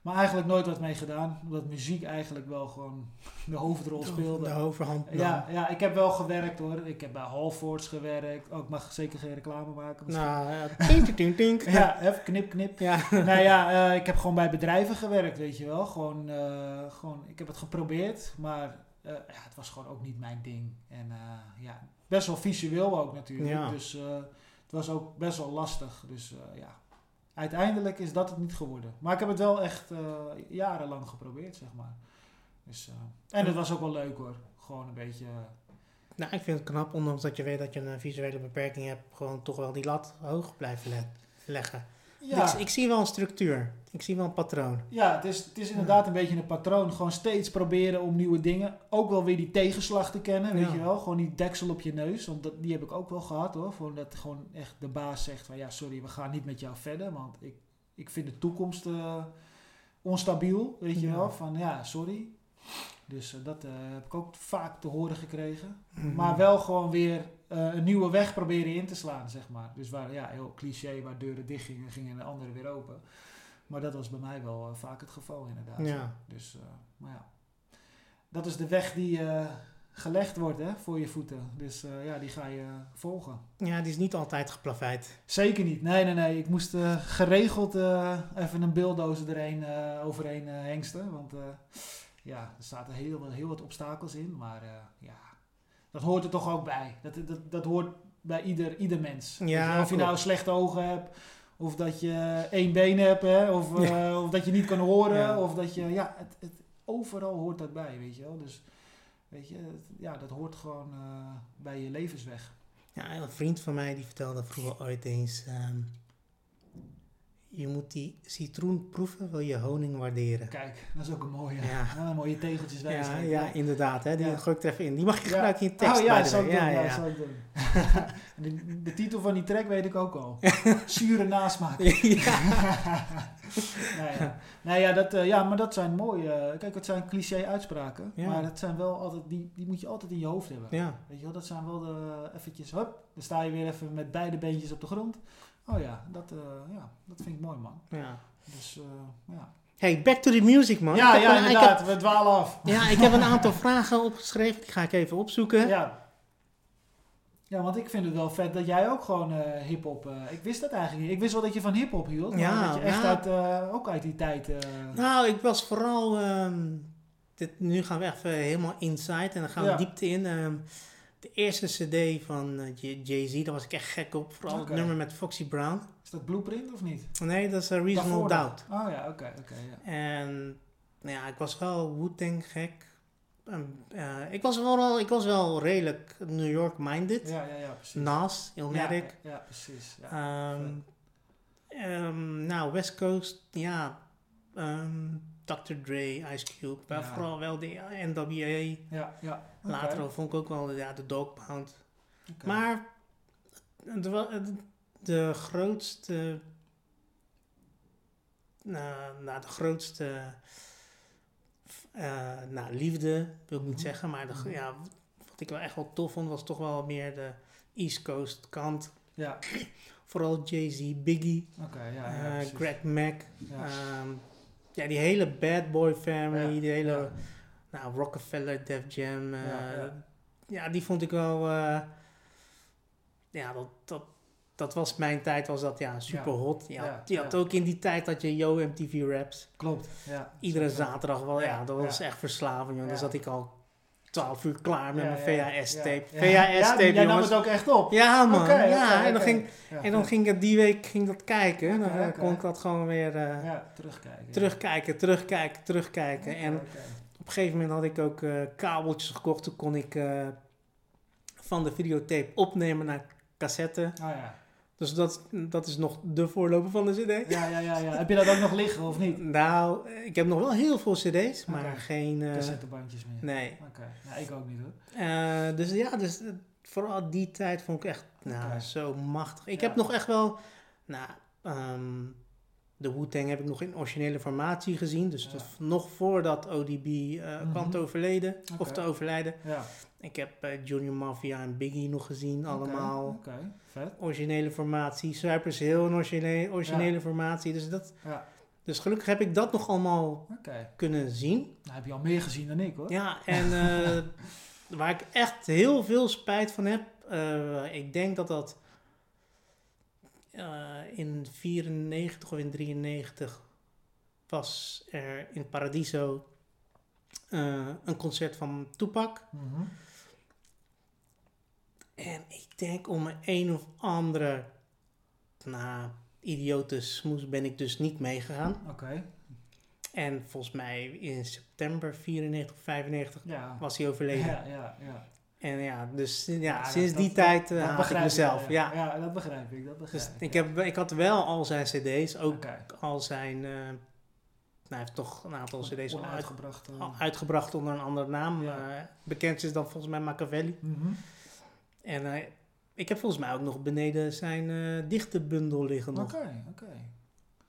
Maar eigenlijk nooit wat mee gedaan. Omdat muziek eigenlijk wel gewoon de hoofdrol speelde. De overhand. Ja, ja, ik heb wel gewerkt hoor. Ik heb bij Halfords gewerkt. Oh, ik mag zeker geen reclame maken. misschien. Nou, ja, tink, tink, tink. Ja, even knip, knip. Ja. nou ja, eh, ik heb gewoon bij bedrijven gewerkt, weet je wel. Gewoon, eh, gewoon ik heb het geprobeerd, maar eh, ja, het was gewoon ook niet mijn ding. En ja, best wel visueel ook natuurlijk. Ja. Dus het was ook best wel lastig. Dus ja, uiteindelijk is dat het niet geworden. Maar ik heb het wel echt eh, jarenlang geprobeerd, zeg maar. Dus, eh, en het was ook wel leuk hoor. Gewoon een beetje... Nou, ik vind het knap, ondanks dat je weet dat je een visuele beperking hebt, gewoon toch wel die lat hoog blijven le- leggen. ja. Ik, ik zie wel een structuur. Ik zie wel een patroon. Ja, het is, het is inderdaad een beetje een patroon. Gewoon steeds proberen om nieuwe dingen. Ook wel weer die tegenslag te kennen, weet Ja. je wel. Gewoon die deksel op je neus. Want dat, die heb ik ook wel gehad hoor. Gewoon dat gewoon echt de baas zegt van ja, sorry, we gaan niet met jou verder. Want ik, ik vind de toekomst eh, onstabiel, weet je Ja. wel. Van ja, sorry. Dus eh, dat eh, heb ik ook vaak te horen gekregen. Mhm. Maar wel gewoon weer een nieuwe weg proberen in te slaan, zeg maar. Dus waar, ja, heel cliché, waar deuren dicht gingen, gingen de andere weer open. Maar dat was bij mij wel eh, vaak het geval, inderdaad. Ja. Dus, eh, maar ja. Dat is de weg die eh, gelegd wordt, hè, voor je voeten. Dus ja, die ga je volgen. Ja, die is niet altijd geplaveid. Zeker niet. Nee, nee, nee. Ik moest geregeld even een bulldozer erheen, overheen hengsten. Want ja, er zaten heel, heel wat obstakels in. Maar ja, dat hoort er toch ook bij. Dat, dat, dat hoort bij ieder, ieder mens. Ja, of je nou slechte ogen hebt. Of dat je één been hebt. Hè, of, eh, of dat je niet kan horen. Ja. Of dat je... Ja, het, het, overal hoort dat bij, weet je wel. Dus weet je, het- ja, dat hoort gewoon eh, bij je levensweg. Ja, een vriend van mij die vertelde vroeger ooit eens... ehm, je moet die citroen proeven, wil je honing waarderen. Kijk, dat is ook een mooie, Ja. ah, mooie tegeltjes Ja, ja, inderdaad. Hè, die Ja. gooi ik er even in. Die mag je Ja. gebruiken in je tekst. oh ja, dat zou ik doen. ja, Ja, ja. de, de titel van die track weet ik ook al. Zure nasmaak. nou ja. Nou ja, dat, eh, ja, maar dat zijn mooie... eh, kijk, het zijn cliché uitspraken. Ja. Maar dat zijn wel altijd... Die, die moet je altijd in je hoofd hebben. ja. Weet je wel, dat zijn wel de... Eventjes, hup. Dan sta je weer even met beide beentjes op de grond. Oh ja, dat, eh, ja, dat vind ik mooi, man. ja. Dus, eh, ja. Hey, back to the music, man. ja, Ik ja, een- inderdaad. heb- We dwalen af. ja, ik heb een aantal vragen opgeschreven. Die ga ik even opzoeken. Ja. Ja, want ik vind het wel vet dat jij ook gewoon eh hip-hop. eh, ik wist dat eigenlijk niet. Ik wist wel dat je van hip-hop hield. Ja, maar dat je echt ja. uit, eh, ook uit die tijd. Nou, ik was vooral... ehm, dit, nu gaan we even helemaal inside en dan gaan we Ja. diepte in. Ehm, de eerste cd van Jay-Z, daar was ik echt gek op. Vooral het nummer met Foxy Brown. is dat Blueprint of niet? Nee, dat is uh, Reasonable Daarvoor Doubt. Oh ja, oké, oké. ja. En nou ja, ik was wel Wu-Tang gek. Eh, ik, was wel, ik was wel redelijk New York-minded. Ja, ja, ja, precies. Nas. Ja, ja, precies. Ja. Ehm, ehm, nou, West Coast, ja. ehm, Dr. Dre, Ice Cube. Maar Ja. vooral wel de NWA. ja, ja. Later vond ik ook wel ja, de Dog Pound. Maar het- de grootste... Nou, nou, de grootste... eh, nou, liefde wil ik niet zeggen, maar de, Mhm. ja, wat ik wel echt wel tof vond, was toch wel meer de East Coast kant. Ja, Vooral Jay-Z, Biggie, ja, ja, eh. Greg Mack. Ja. Ehm, ja, die hele Bad Boy Family, die hele nou, Rockefeller, Def Jam. eh, Ja, ja, ja. die vond ik wel. eh, ja, dat, dat, dat was mijn tijd, was dat ja, super hot. Je had, Ja, had ja. ook in die tijd dat je Yo MTV Raps. Klopt, ja. Iedere zaterdag wel, ja, dat was echt verslaving. joh. Dan zat ik al 12 uur klaar met mijn ja, VHS-tape. VHS-tape, jij nam het ook echt op. Ja, man. Ja, en dan, ging, en dan ging ik die week ging dat kijken. Dan eh, kon ik dat gewoon weer eh, Ja, terugkijken. terugkijken, terugkijken, terugkijken. En op een gegeven moment had ik ook eh, kabeltjes gekocht. Toen kon ik van de videotape opnemen naar cassette. Oh ja. Dus dat, dat is nog de voorloper van de cd. Ja, ja, ja, ja. Heb je dat ook nog liggen of niet? Nou, ik heb nog wel heel veel cd's, maar geen... eh, Cassettebandjes meer. nee. Oké. Nou, ik ook niet hoor. Eh, dus ja, dus, eh, vooral die tijd vond ik echt nou, zo machtig. Ik Ja. heb nog echt wel... Nou, ehm, de Wu-Tang heb ik nog in originele formatie gezien. Dus Ja. dat nog voordat ODB eh kwam Mhm. te overleden. Of te overlijden. Ja. Ik heb eh, Junior Mafia en Biggie nog gezien. Allemaal Oké, vet. originele formatie. Cypress Hill een originele, originele formatie. Dus, dat, Ja. dus gelukkig heb ik dat nog allemaal kunnen zien. Nou heb je al meer gezien dan ik hoor. Ja, en eh, waar ik echt heel veel spijt van heb, ik denk dat dat in 94 of in 93 was er in Paradiso eh, een concert van Tupac. Mhm. En ik denk om een een of andere, nou, idiote smoes ben ik dus niet meegegaan. Oké. En volgens mij in september 94 of 95 Ja. was hij overleden. Ja, ja, ja. En ja, dus ja, Ja, sinds dat- die dat- tijd eh, haat ik mezelf. ja. ja. dat begrijp ik. Dat begrijp Dus ik. heb, ik had wel al zijn cd's, ook al zijn... eh, nou, hij heeft toch een aantal cd's al uit, uitgebracht. al uitgebracht onder een andere naam. Ja. Eh, bekend is dan volgens mij Machiavelli. Mhm. En eh, ik heb volgens mij ook nog beneden zijn eh dichtenbundel liggen nog. Oké, oké.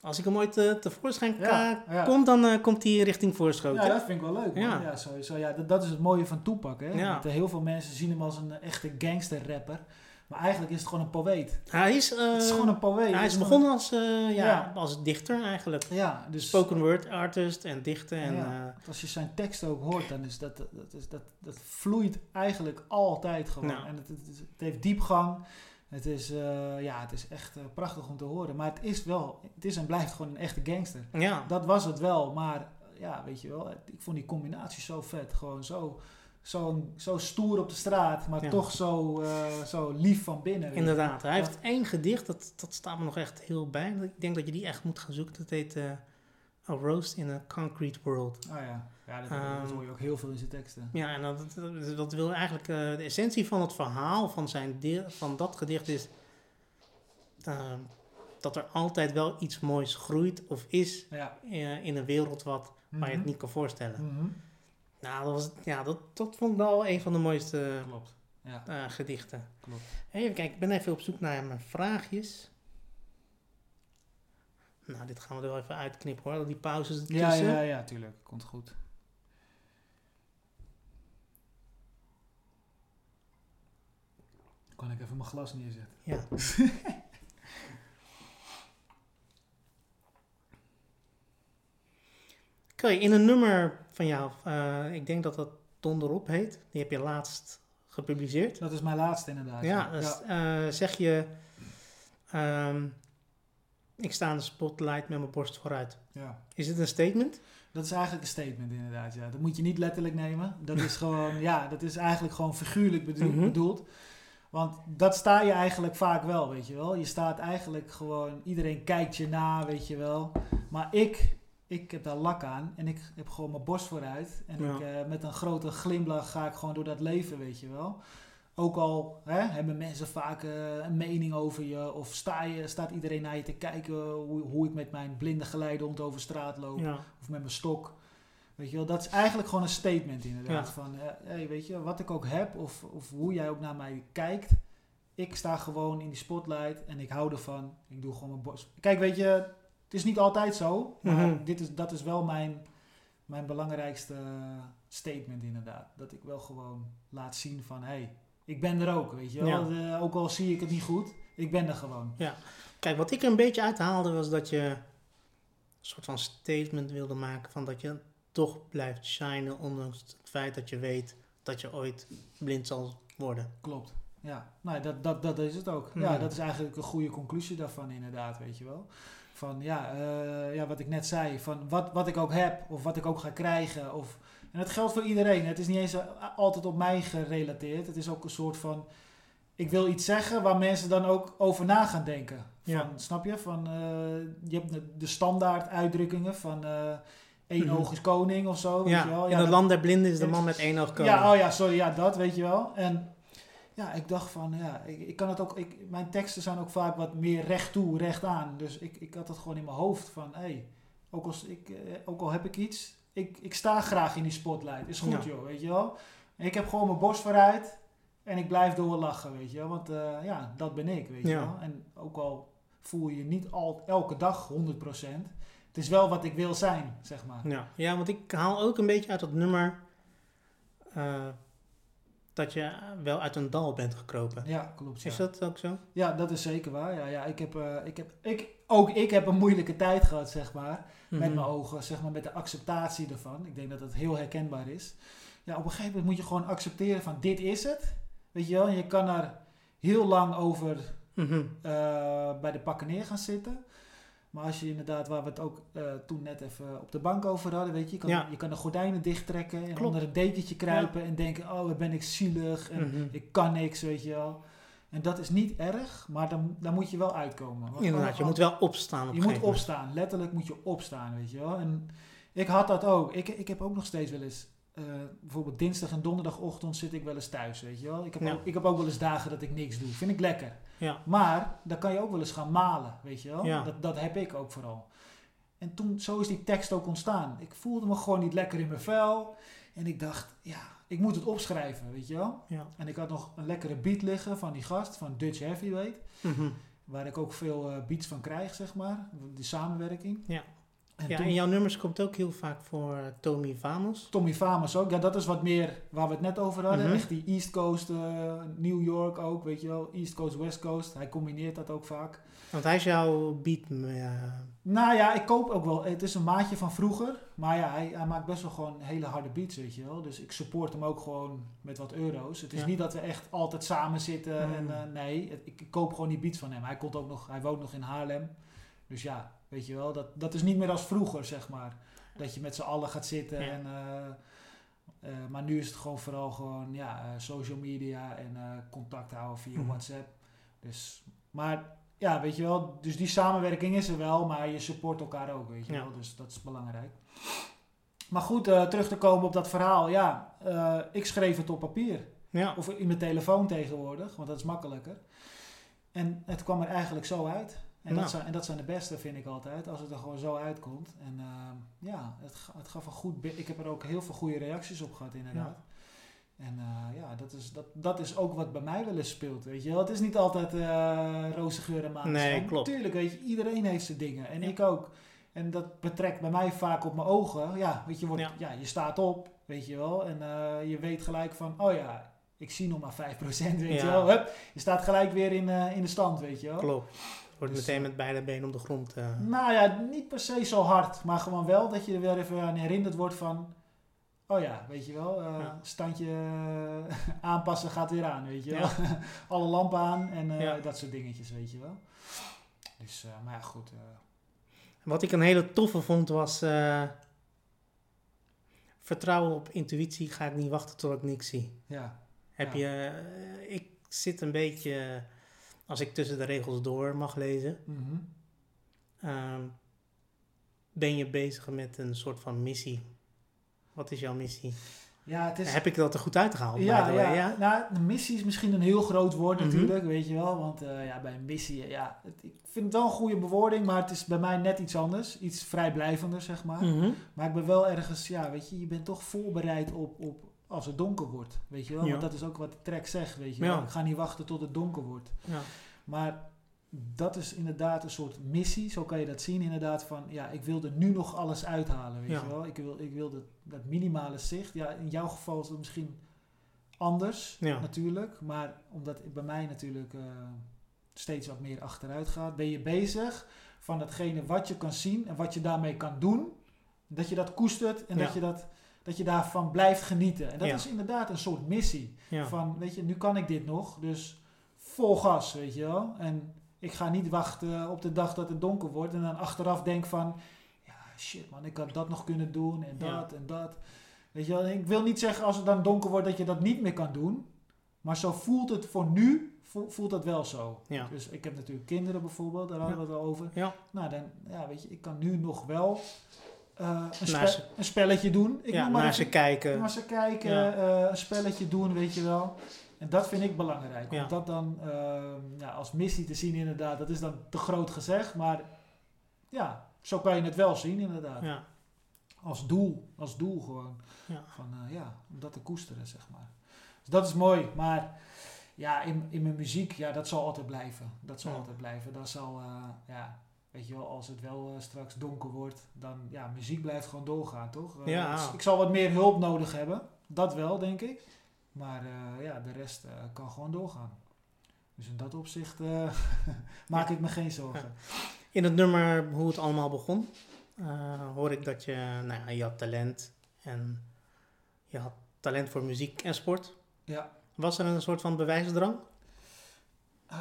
Als ik hem ooit eh, tevoorschijn Ja, ja. kom, dan eh, komt hij richting Voorschoten. Ja, dat vind ik wel leuk. Ja. Ja. sowieso. Ja, dat, dat is het mooie van Tupac. Hè? Want, eh, heel veel mensen zien hem als een eh, echte gangster-rapper. Maar eigenlijk is het gewoon een poëet. Hij is, het is gewoon een poëet. hij is begonnen als, ja, als dichter eigenlijk. Ja, dus Spoken word artist en dichten. En, Ja. als je zijn tekst ook hoort, dan is dat, dat, is, dat, dat vloeit eigenlijk altijd gewoon. Ja. En het, het heeft diepgang. Het is, eh, ja, het is echt eh, prachtig om te horen. Maar het is wel, het is en blijft gewoon een echte gangster. ja. Dat was het wel, maar eh, ja, weet je wel, ik vond die combinatie zo vet. Gewoon zo, zo, zo stoer op de straat, maar Ja. toch zo, zo lief van binnen. Inderdaad, hij Ja. heeft één gedicht, dat, dat staat me nog echt heel bij. Ik denk dat je die echt moet gaan zoeken. Dat heet A Roast in a Concrete World. Oh ja, ja dat, Ehm, dat hoor je ook heel veel in zijn teksten. Ja, en dat, dat, dat wil eigenlijk... eh, de essentie van het verhaal van, zijn deel, van dat gedicht is... eh, dat er altijd wel iets moois groeit of is Ja. eh, in een wereld wat, waar je het Mhm. niet kan voorstellen. Mhm. Nou, dat, was, ja, dat, dat vond ik wel een van de mooiste Klopt. Ja, eh, gedichten. klopt. Even kijken, ik ben even op zoek naar mijn vraagjes. Nou, dit gaan we er wel even uitknippen hoor, die pauzes. Ja, ja, ja, tuurlijk. Komt goed. Kan ik even mijn glas neerzetten? Ja. Oké, in een nummer van jou, eh, ik denk dat dat Donderop heet, die heb je laatst gepubliceerd. Dat is mijn laatste inderdaad. Ja, dus, eh, zeg je, ehm, ik sta in de spotlight met mijn borst vooruit. ja. Is dit een statement? Dat is eigenlijk een statement inderdaad, ja. Dat moet je niet letterlijk nemen. Dat is gewoon, ja, dat is eigenlijk gewoon figuurlijk Mhm. bedoeld. Want dat sta je eigenlijk vaak wel, weet je wel. Je staat eigenlijk gewoon, iedereen kijkt je na, weet je wel. Maar ik, ik heb daar lak aan en ik heb gewoon mijn borst vooruit. En Ja. ik, eh, met een grote glimlach ga ik gewoon door dat leven, weet je wel. Ook al hè, hebben mensen vaak eh, een mening over je, of sta je, staat iedereen naar je te kijken hoe, hoe ik met mijn blinde geleidehond over straat loop Ja. of met mijn stok. Weet je wel, dat is eigenlijk gewoon een statement inderdaad. Ja. Van, eh, hey, weet je, wat ik ook heb of, of hoe jij ook naar mij kijkt. Ik sta gewoon in die spotlight en ik hou ervan. Ik doe gewoon mijn borst. Kijk, weet je, het is niet altijd zo. Maar Mhm. dit is, dat is wel mijn, mijn belangrijkste statement inderdaad. Dat ik wel gewoon laat zien van, hé, hey, ik ben er ook, weet je wel. Ook al zie ik het niet goed, ik ben er gewoon. Kijk, wat ik er een beetje uithaalde was dat je een soort van statement wilde maken van dat je toch blijft shinen, ondanks het feit dat je weet dat je ooit blind zal worden. Klopt. Ja, nou, dat, dat, dat is het ook. Ja. Ja, dat is eigenlijk een goede conclusie daarvan, inderdaad, weet je wel. Van ja, eh, ja wat ik net zei, van wat, wat ik ook heb, of wat ik ook ga krijgen, of En dat geldt voor iedereen. Het is niet eens eh, altijd op mij gerelateerd. Het is ook een soort van... Ik wil iets zeggen waar mensen dan ook over na gaan denken. Van, Ja. Snap je? Van, eh, je hebt de, de standaard uitdrukkingen van... één Mhm. oog is koning of zo. Weet Ja, je wel? in het dat- land der blinden is de man met één oog koning. ja, oh ja, sorry, ja, dat weet je wel. En ja, ik dacht van, ja, ik, ik kan het ook, ik, mijn teksten zijn ook vaak wat meer recht toe, recht aan. Dus ik, ik had het gewoon in mijn hoofd van, hé, hey, ook, als ik, eh, ook al heb ik iets, ik, ik sta graag in die spotlight. Is goed Ja. joh, weet je wel. En ik heb gewoon mijn borst vooruit en ik blijf door lachen, weet je wel. Want eh, ja, dat ben ik, weet je Ja. wel. En ook al voel je je niet al, elke dag 100%, het is wel wat ik wil zijn, zeg maar. Ja. ja, want ik haal ook een beetje uit dat nummer eh, dat je wel uit een dal bent gekropen. Ja, klopt. Is dat ook zo? Ja, dat is zeker waar. Ja, ja, ik heb, eh, ik heb, ik, ook ik heb een moeilijke tijd gehad, zeg maar. Met Mhm. mijn ogen, zeg maar, met de acceptatie ervan. Ik denk dat het heel herkenbaar is. Ja, op een gegeven moment moet je gewoon accepteren van dit is het. Weet je wel, en je kan er heel lang over Mhm. eh, bij de pakken neer gaan zitten. Maar als je inderdaad, waar we het ook eh, toen net even op de bank over hadden, weet je, je kan, Ja. je kan de gordijnen dichttrekken en Klopt. onder een dekentje kruipen en denken, oh, ben ik zielig en Mhm. ik kan niks, weet je wel. En dat is niet erg, maar dan, dan moet je wel uitkomen. Want Inderdaad, je al- moet wel opstaan op je moet opstaan, letterlijk moet je opstaan, weet je wel. En ik had dat ook. Ik, ik heb ook nog steeds wel eens, eh, bijvoorbeeld dinsdag en donderdagochtend zit ik wel eens thuis, weet je wel. Ik heb, Ja. ook, ik heb ook wel eens dagen dat ik niks doe. Vind ik lekker. Ja. Maar dan kan je ook wel eens gaan malen, weet je wel. Ja. Dat, dat heb ik ook vooral. En toen, zo is die tekst ook ontstaan. Ik voelde me gewoon niet lekker in mijn vel. En ik dacht, ja, ik moet het opschrijven, weet je wel. Ja. En ik had nog een lekkere beat liggen van die gast, van Dutch Heavyweight. Mhm. Waar ik ook veel eh, beats van krijg, zeg maar. Die samenwerking. Ja. En ja, toen, in jouw nummers komt ook heel vaak voor eh, Tommy Vamos. Tommy Famas ook. Ja, dat is wat meer waar we het net over hadden. Mhm. Echt die East Coast, eh, New York ook, weet je wel. East Coast, West Coast. Hij combineert dat ook vaak. Want hij is jouw beat. eh, Nou ja, ik koop ook wel. Het is een maatje van vroeger. Maar ja, hij, hij maakt best wel gewoon hele harde beats, weet je wel. Dus ik support hem ook gewoon met wat euro's. Het is Ja. niet dat we echt altijd samen zitten. Mm. En, eh, nee, ik, ik koop gewoon die beats van hem. Hij, komt ook nog, hij woont nog in Haarlem. Dus ja, weet je wel. Dat, dat is niet meer als vroeger, zeg maar. Dat je met z'n allen gaat zitten. Ja. En, eh, eh, maar nu is het gewoon vooral gewoon ja, eh, social media en contact houden via Mhm. WhatsApp. Dus, maar ja, weet je wel, dus die samenwerking is er wel, maar je support elkaar ook, weet je Ja. wel. Dus dat is belangrijk. Maar goed, terug te komen op dat verhaal. Ja, ik schreef het op papier. ja. Of in mijn telefoon tegenwoordig, want dat is makkelijker. En het kwam er eigenlijk zo uit. En, Nou. dat, zijn, en dat zijn de beste, vind ik altijd, als het er gewoon zo uitkomt. En ehm, ja, het, het gaf een goed... Ik heb er ook heel veel goede reacties op gehad, inderdaad. En eh, ja, dat is, dat, dat is ook wat bij mij wel eens speelt, weet je wel. Het is niet altijd eh roze geur en. Nee, klopt. Tuurlijk, weet je, iedereen heeft zijn dingen. En Ja. ik ook. En dat betrekt bij mij vaak op mijn ogen. Ja, weet je, wordt, Ja. ja. je staat op, weet je wel. En eh, je weet gelijk van, oh ja, ik zie nog maar 5%, weet je wel. Hup, je staat gelijk weer in, in de stand, weet je wel. Klopt. Wordt Dus, meteen met beide benen op de grond. eh. Nou ja, niet per se zo hard, maar gewoon wel dat je er weer even aan herinnerd wordt van... Oh ja, weet je wel, eh, Ja. standje eh, aanpassen gaat weer aan, weet je wel. Ja. Alle lampen aan en eh, Ja. dat soort dingetjes, weet je wel. Dus, eh, maar ja, goed. eh, Wat ik een hele toffe vond was... eh, vertrouwen op intuïtie. Ga ik niet wachten tot ik niks zie. ja. Heb Ja. je... eh, ik zit een beetje... Als ik tussen de regels door mag lezen... Mhm. ehm, ben je bezig met een soort van missie. Wat is jouw missie? Ja, het is... Heb ik dat er goed uitgehaald? Ja, ja. way, ja? Nou, de missie is misschien een heel groot woord Mhm. natuurlijk, weet je wel. Want eh, ja, bij een missie, ja, het- ik vind het wel een goede bewoording, maar het is bij mij net iets anders. Iets vrijblijvender, zeg maar. Mhm. Maar ik ben wel ergens, ja, weet je, je bent toch voorbereid op, op als het donker wordt, weet je wel. Ja. Want dat is ook wat de track zegt, weet je Ja. wel. Ik ga niet wachten tot het donker wordt. Ja. Maar dat is inderdaad een soort missie, zo kan je dat zien inderdaad van, ja, ik wil er nu nog alles uithalen, weet je wel. Ik wil, ik wil dat, dat minimale zicht, ja, in jouw geval is het misschien anders, Ja. natuurlijk. Maar omdat het bij mij natuurlijk eh, steeds wat meer achteruit gaat, ben je bezig van datgene wat je kan zien en wat je daarmee kan doen, dat je dat koestert en dat, je dat, dat je daarvan blijft genieten. En dat Ja. is inderdaad een soort missie. Ja. Van, weet je, nu kan ik dit nog, dus vol gas, weet je wel. En ik ga niet wachten op de dag dat het donker wordt en dan achteraf denk van, ja, shit man, ik had dat nog kunnen doen en Ja. dat en dat. Weet je wel, ik wil niet zeggen als het dan donker wordt dat je dat niet meer kan doen. Maar zo voelt het voor nu, vo- voelt dat wel zo. Ja. Dus ik heb natuurlijk kinderen bijvoorbeeld, daar hadden we het al over. Ja. Nou, dan, ja, weet je, ik kan nu nog wel eh, een, Naar spe- ze- een spelletje doen. Ik ja, noem maar naar even- ze kijken. maar ze kijken, Ja. eh, een spelletje doen, weet je wel. En dat vind ik belangrijk. Ja. Om dat dan eh, ja, als missie te zien, inderdaad. Dat is dan te groot gezegd, maar ja, zo kan je het wel zien, inderdaad. Ja. Als doel, als doel gewoon. Ja. Van, eh, ja, om dat te koesteren, zeg maar. Dus dat is mooi, maar ja, in, in mijn muziek, ja, dat zal altijd blijven. Dat zal altijd blijven. Dat zal, ja, weet je wel, als het wel eh, straks donker wordt, dan, ja, muziek blijft gewoon doorgaan, toch? Eh, Ja. dus ik zal wat meer hulp nodig hebben, dat wel, denk ik. Maar eh, ja, de rest kan gewoon doorgaan. Dus in dat opzicht maak ik me geen zorgen. In het nummer hoe het allemaal begon, hoor ik dat je, nou ja, je had talent en je had talent voor muziek en sport. Ja. Was er een soort van bewijsdrang? Eh,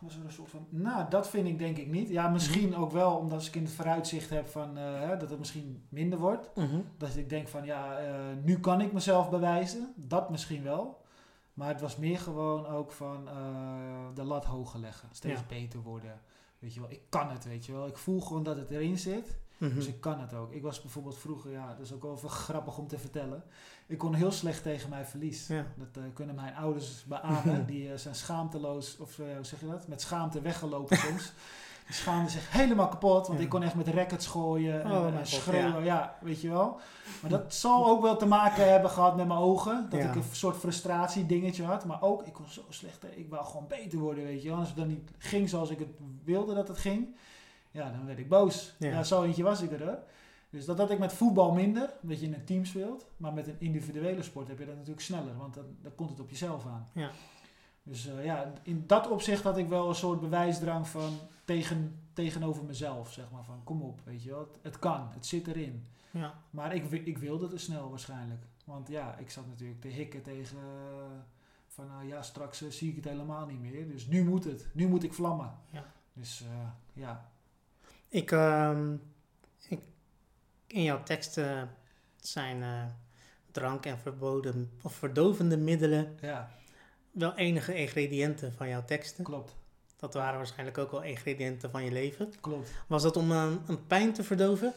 was er een soort van. Nou, dat vind ik denk ik niet. Ja, misschien ook wel omdat ik in het vooruitzicht heb van eh, dat het misschien minder wordt. Dat ik denk van ja, eh, nu kan ik mezelf bewijzen. Dat misschien wel. Maar het was meer gewoon ook van de lat hoger leggen. Steeds Ja. beter worden. Weet je wel, ik kan het, weet je wel. Ik voel gewoon dat het erin zit. Mhm. Dus ik kan het ook. Ik was bijvoorbeeld vroeger, ja, dat is ook wel even grappig om te vertellen. Ik kon heel slecht tegen mijn verlies. Ja. Dat eh, kunnen mijn ouders beamen. Die eh, zijn schaamteloos, of eh, hoe zeg je dat? Met schaamte weggelopen soms. Die schaamden zich helemaal kapot. Want Ja. ik kon echt met rackets gooien en, Oh, en mijn god, schreeuwen. Ja. weet je wel. Maar dat zal ook wel te maken hebben gehad met mijn ogen. Dat ik een soort frustratie dingetje had. Maar ook, ik kon zo slecht. Ik wou gewoon beter worden, weet je wel. Als het dan niet ging zoals ik het wilde dat het ging. Ja, dan werd ik boos. Ja. Ja, zo eentje was ik er. Hè. Dus dat had ik met voetbal minder, omdat je in een team speelt. Maar met een individuele sport heb je dat natuurlijk sneller, want dan, dan komt het op jezelf aan. Ja. Dus eh, ja, in dat opzicht had ik wel een soort bewijsdrang van tegen, tegenover mezelf, zeg maar. Van kom op, weet je wel, het, het kan, het zit erin. Ja. Maar ik, ik wilde te snel waarschijnlijk. Want ja, ik zat natuurlijk te hikken tegen eh, van nou ja, straks eh, zie ik het helemaal niet meer. Dus nu moet het, nu moet ik vlammen. Ja. Dus ja, Ik, ehm, ik, in jouw teksten zijn eh, drank en verboden of verdovende middelen ja, wel enige ingrediënten van jouw teksten. klopt, Dat waren waarschijnlijk ook wel ingrediënten van je leven. klopt. Was dat om een, een pijn te verdoven?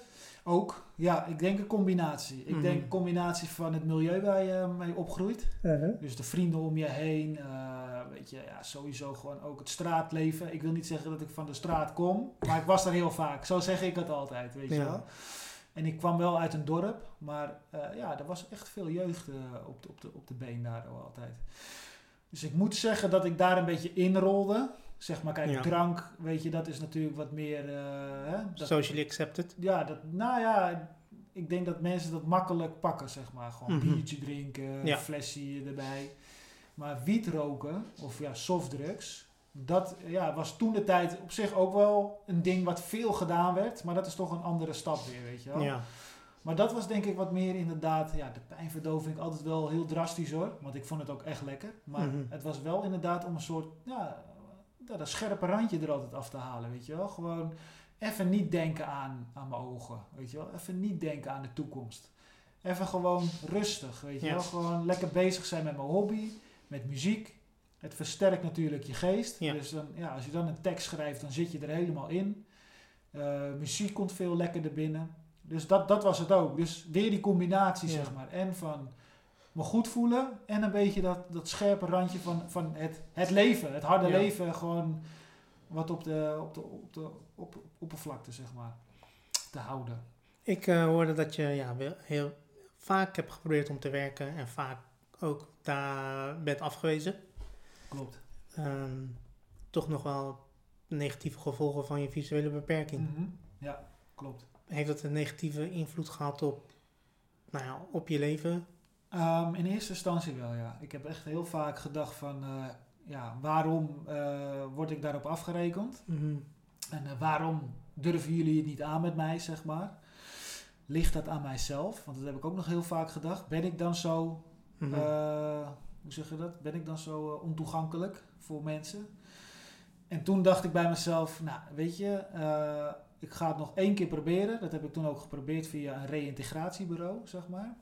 Ook, ja, ik denk een combinatie. Ik Mhm. denk een combinatie van het milieu waar je mee opgroeit. Dus de vrienden om je heen, eh, weet je, ja, sowieso gewoon ook het straatleven. Ik wil niet zeggen dat ik van de straat kom, maar ik was daar heel vaak. Zo zeg ik het altijd, weet je Ja. wel. En ik kwam wel uit een dorp, maar eh, ja, er was echt veel jeugd eh, op, de, op, de, op de been daar al altijd. Dus ik moet zeggen dat ik daar een beetje inrolde. Zeg maar, kijk, Ja. drank, weet je, dat is natuurlijk wat meer... eh, hè, dat, Socially accepted? ja, dat, nou ja, ik denk dat mensen dat makkelijk pakken, zeg maar. Gewoon Mhm. biertje drinken, Ja. flesje erbij. Maar wiet roken, of ja, softdrugs, dat ja, was toen de tijd op zich ook wel een ding wat veel gedaan werd. Maar dat is toch een andere stap weer, weet je wel. Ja. Maar dat was denk ik wat meer inderdaad, ja, de pijnverdoving altijd wel heel drastisch hoor. Want ik vond het ook echt lekker. Maar Mhm. het was wel inderdaad om een soort, ja, ja, dat scherpe randje er altijd af te halen, weet je wel. Gewoon even niet denken aan, aan mijn ogen, weet je wel. Even niet denken aan de toekomst. Even gewoon rustig, weet je Ja. wel. Gewoon lekker bezig zijn met mijn hobby, met muziek. Het versterkt natuurlijk je geest. Ja. Dus dan, ja, als je dan een tekst schrijft, dan zit je er helemaal in. Eh, muziek komt veel lekkerder binnen. Dus dat, dat was het ook. Dus weer die combinatie, Ja. zeg maar. En van me goed voelen en een beetje dat, dat scherpe randje van, van het, het leven. Het harde Ja. leven gewoon wat op de, op de, op de op, oppervlakte, zeg maar, te houden. Ik eh, hoorde dat je ja, heel vaak hebt geprobeerd om te werken en vaak ook daar bent afgewezen. Klopt. Ehm, toch nog wel negatieve gevolgen van je visuele beperking. Mhm. Ja, klopt. Heeft dat een negatieve invloed gehad op, nou ja, op je leven? Ehm, in eerste instantie wel, ja. Ik heb echt heel vaak gedacht van, eh, ja, waarom eh, word ik daarop afgerekend? Mhm. En eh, waarom durven jullie het niet aan met mij, zeg maar? Ligt dat aan mijzelf? Want dat heb ik ook nog heel vaak gedacht. Ben ik dan zo, Mhm. hoe zeg je dat? Ben ik dan zo ontoegankelijk voor mensen? En toen dacht ik bij mezelf, nou weet je, ik ga het nog één keer proberen. Dat heb ik toen ook geprobeerd via een reïntegratiebureau, zeg maar.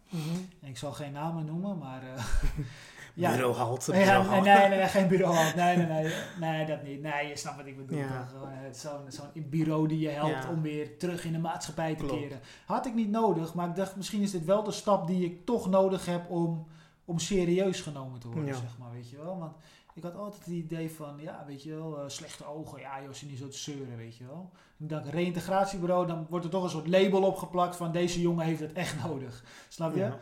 En ik zal geen namen noemen, maar... eh, ja, Bureau halt. ja, nee, halt. nee, nee, geen bureau. Nee, nee, nee, nee, dat niet. Nee, je snapt wat ik bedoel. Ja. eh, Zo'n zo'n bureau die je helpt Ja. om weer terug in de maatschappij te Klopt. keren. Had ik niet nodig, maar ik dacht misschien is dit wel de stap die ik toch nodig heb om, om serieus genomen te worden, Ja. zeg maar, weet je wel. Want ik had altijd het idee van, ja, weet je wel, eh, slechte ogen, ja, joh, ze niet zo te zeuren, weet je wel. Ik dacht, reïntegratiebureau, dan wordt er toch een soort label opgeplakt van deze jongen heeft het echt nodig. Snap je? Ja.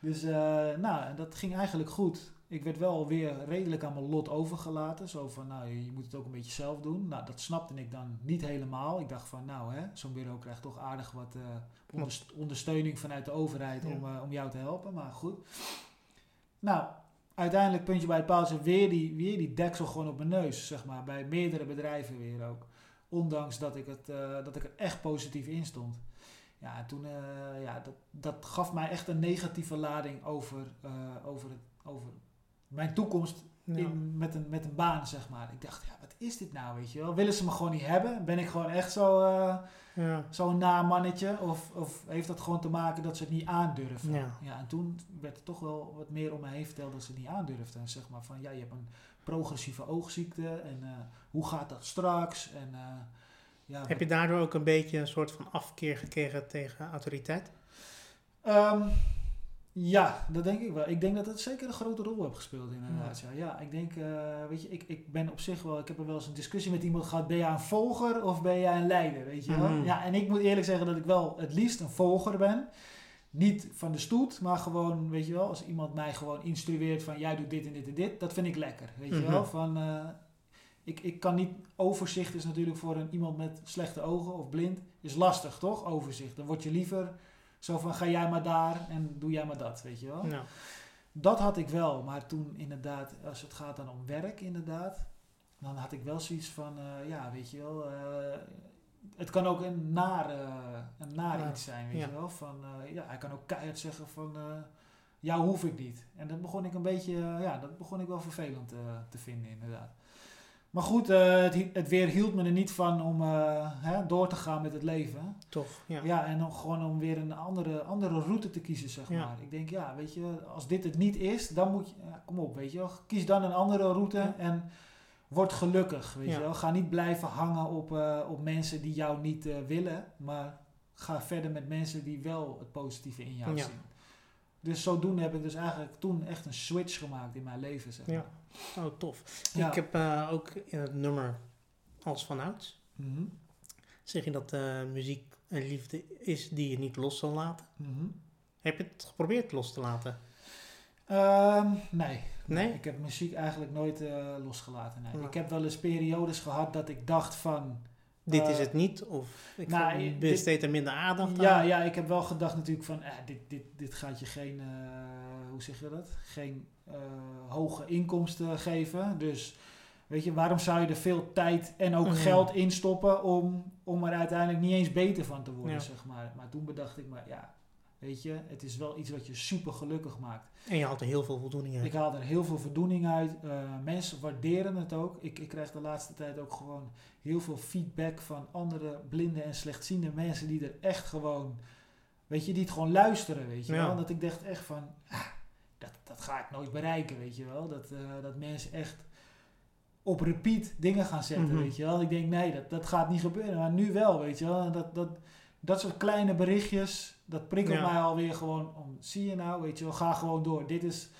Dus eh, nou, en dat ging eigenlijk goed. Ik werd wel weer redelijk aan mijn lot overgelaten. Zo van, nou, je moet het ook een beetje zelf doen. Nou, dat snapte ik dan niet helemaal. Ik dacht van, nou, hè, zo'n bureau krijgt toch aardig wat eh, onderst- ondersteuning vanuit de overheid Ja. om, om jou te helpen. Maar goed. Nou, uiteindelijk puntje bij het paaltje weer die, weer die deksel gewoon op mijn neus, zeg maar. Bij meerdere bedrijven weer ook. Ondanks dat ik, het, eh, dat ik er echt positief in stond. Ja, en toen, eh, ja, dat, dat gaf mij echt een negatieve lading over, eh, over, het, over mijn toekomst Ja. in, met, een, met een baan, zeg maar. Ik dacht, ja, wat is dit nou, weet je wel? Willen ze me gewoon niet hebben? Ben ik gewoon echt zo, Ja. zo'n namannetje? Of, of heeft dat gewoon te maken dat ze het niet aandurven? Ja. en toen werd er toch wel wat meer om me heen verteld dat ze het niet aandurfden. Zeg maar van, ja, je hebt een progressieve oogziekte en eh, hoe gaat dat straks? En, eh, ja, Heb je daardoor ook een beetje een soort van afkeer gekregen tegen autoriteit? Ehm, ja, dat denk ik wel. Ik denk dat het zeker een grote rol heeft gespeeld inderdaad. Ja, ja ik denk, eh, weet je, ik, ik ben op zich wel, ik heb er wel eens een discussie met iemand gehad, ben jij een volger of ben jij een leider, weet je wel? Mhm. Ja, en ik moet eerlijk zeggen dat ik wel het liefst een volger ben. Niet van de stoet, maar gewoon, weet je wel, als iemand mij gewoon instrueert van jij doet dit en dit en dit, dat vind ik lekker, weet je Mhm. wel? Van, eh, ik, ik kan niet, overzicht is natuurlijk voor een, iemand met slechte ogen of blind, is lastig toch, overzicht. Dan word je liever zo van ga jij maar daar en doe jij maar dat, weet je wel. Nou, Dat had ik wel, maar toen inderdaad, als het gaat dan om werk inderdaad, dan had ik wel zoiets van, eh, ja, weet je wel, eh, het kan ook een naar, een naar Ja, iets zijn, weet ja. je wel. Van, eh, ja, hij kan ook keihard zeggen van, jou hoef ik niet. En dat begon ik een beetje, ja, dat begon ik wel vervelend te vinden inderdaad. Maar goed, eh, het, het weer hield me er niet van om eh, hè, door te gaan met het leven. toch, ja. Ja, en dan gewoon om weer een andere, andere route te kiezen, zeg Ja. maar. Ik denk, ja, weet je, als dit het niet is, dan moet je, ja, kom op, weet je wel. Kies dan een andere route Ja. en word gelukkig, weet je wel. Ga niet blijven hangen op, eh, op mensen die jou niet willen, maar ga verder met mensen die wel het positieve in jou Ja. zien. Dus zodoende heb ik dus eigenlijk toen echt een switch gemaakt in mijn leven, zeg Ja. maar. Oh, tof. Ja. Ik heb eh, ook in het nummer Als vanouds Mhm. zeg je dat eh, muziek een liefde is die je niet los zal laten. Mhm. Heb je het geprobeerd los te laten? Ehm, nee. Nee? Ik heb muziek eigenlijk nooit eh, losgelaten. Nee. Ik heb wel eens periodes gehad dat ik dacht van... Dit Eh, is het niet? Of ik nou, dit- besteed er minder aandacht Ja, aan? ja, ik heb wel gedacht natuurlijk van... Eh, dit, dit, dit gaat je geen... eh, hoe zeg je dat? Geen eh, hoge inkomsten geven. Dus weet je, waarom zou je er veel tijd en ook Mhm. geld in stoppen... Om, om er uiteindelijk niet eens beter van te worden, Ja. zeg maar. Maar toen bedacht ik me, ja... Weet je, het is wel iets wat je super gelukkig maakt. En je haalt er heel veel voldoening uit. Ik haal er heel veel voldoening uit. Eh, mensen waarderen het ook. Ik, ik krijg de laatste tijd ook gewoon heel veel feedback van andere blinde en slechtziende mensen die er echt gewoon, weet je, die het gewoon luisteren, weet je Ja. wel. Dat ik dacht echt van, ah, dat, dat ga ik nooit bereiken, weet je wel. Dat, eh, dat mensen echt op repeat dingen gaan zetten, Mhm. weet je wel. Ik denk, nee, dat, dat gaat niet gebeuren. Maar nu wel, weet je wel. Dat, dat, dat soort kleine berichtjes, dat prikkelt Ja. mij alweer gewoon om. Zie je nou, weet je wel, ga gewoon door. Dit is...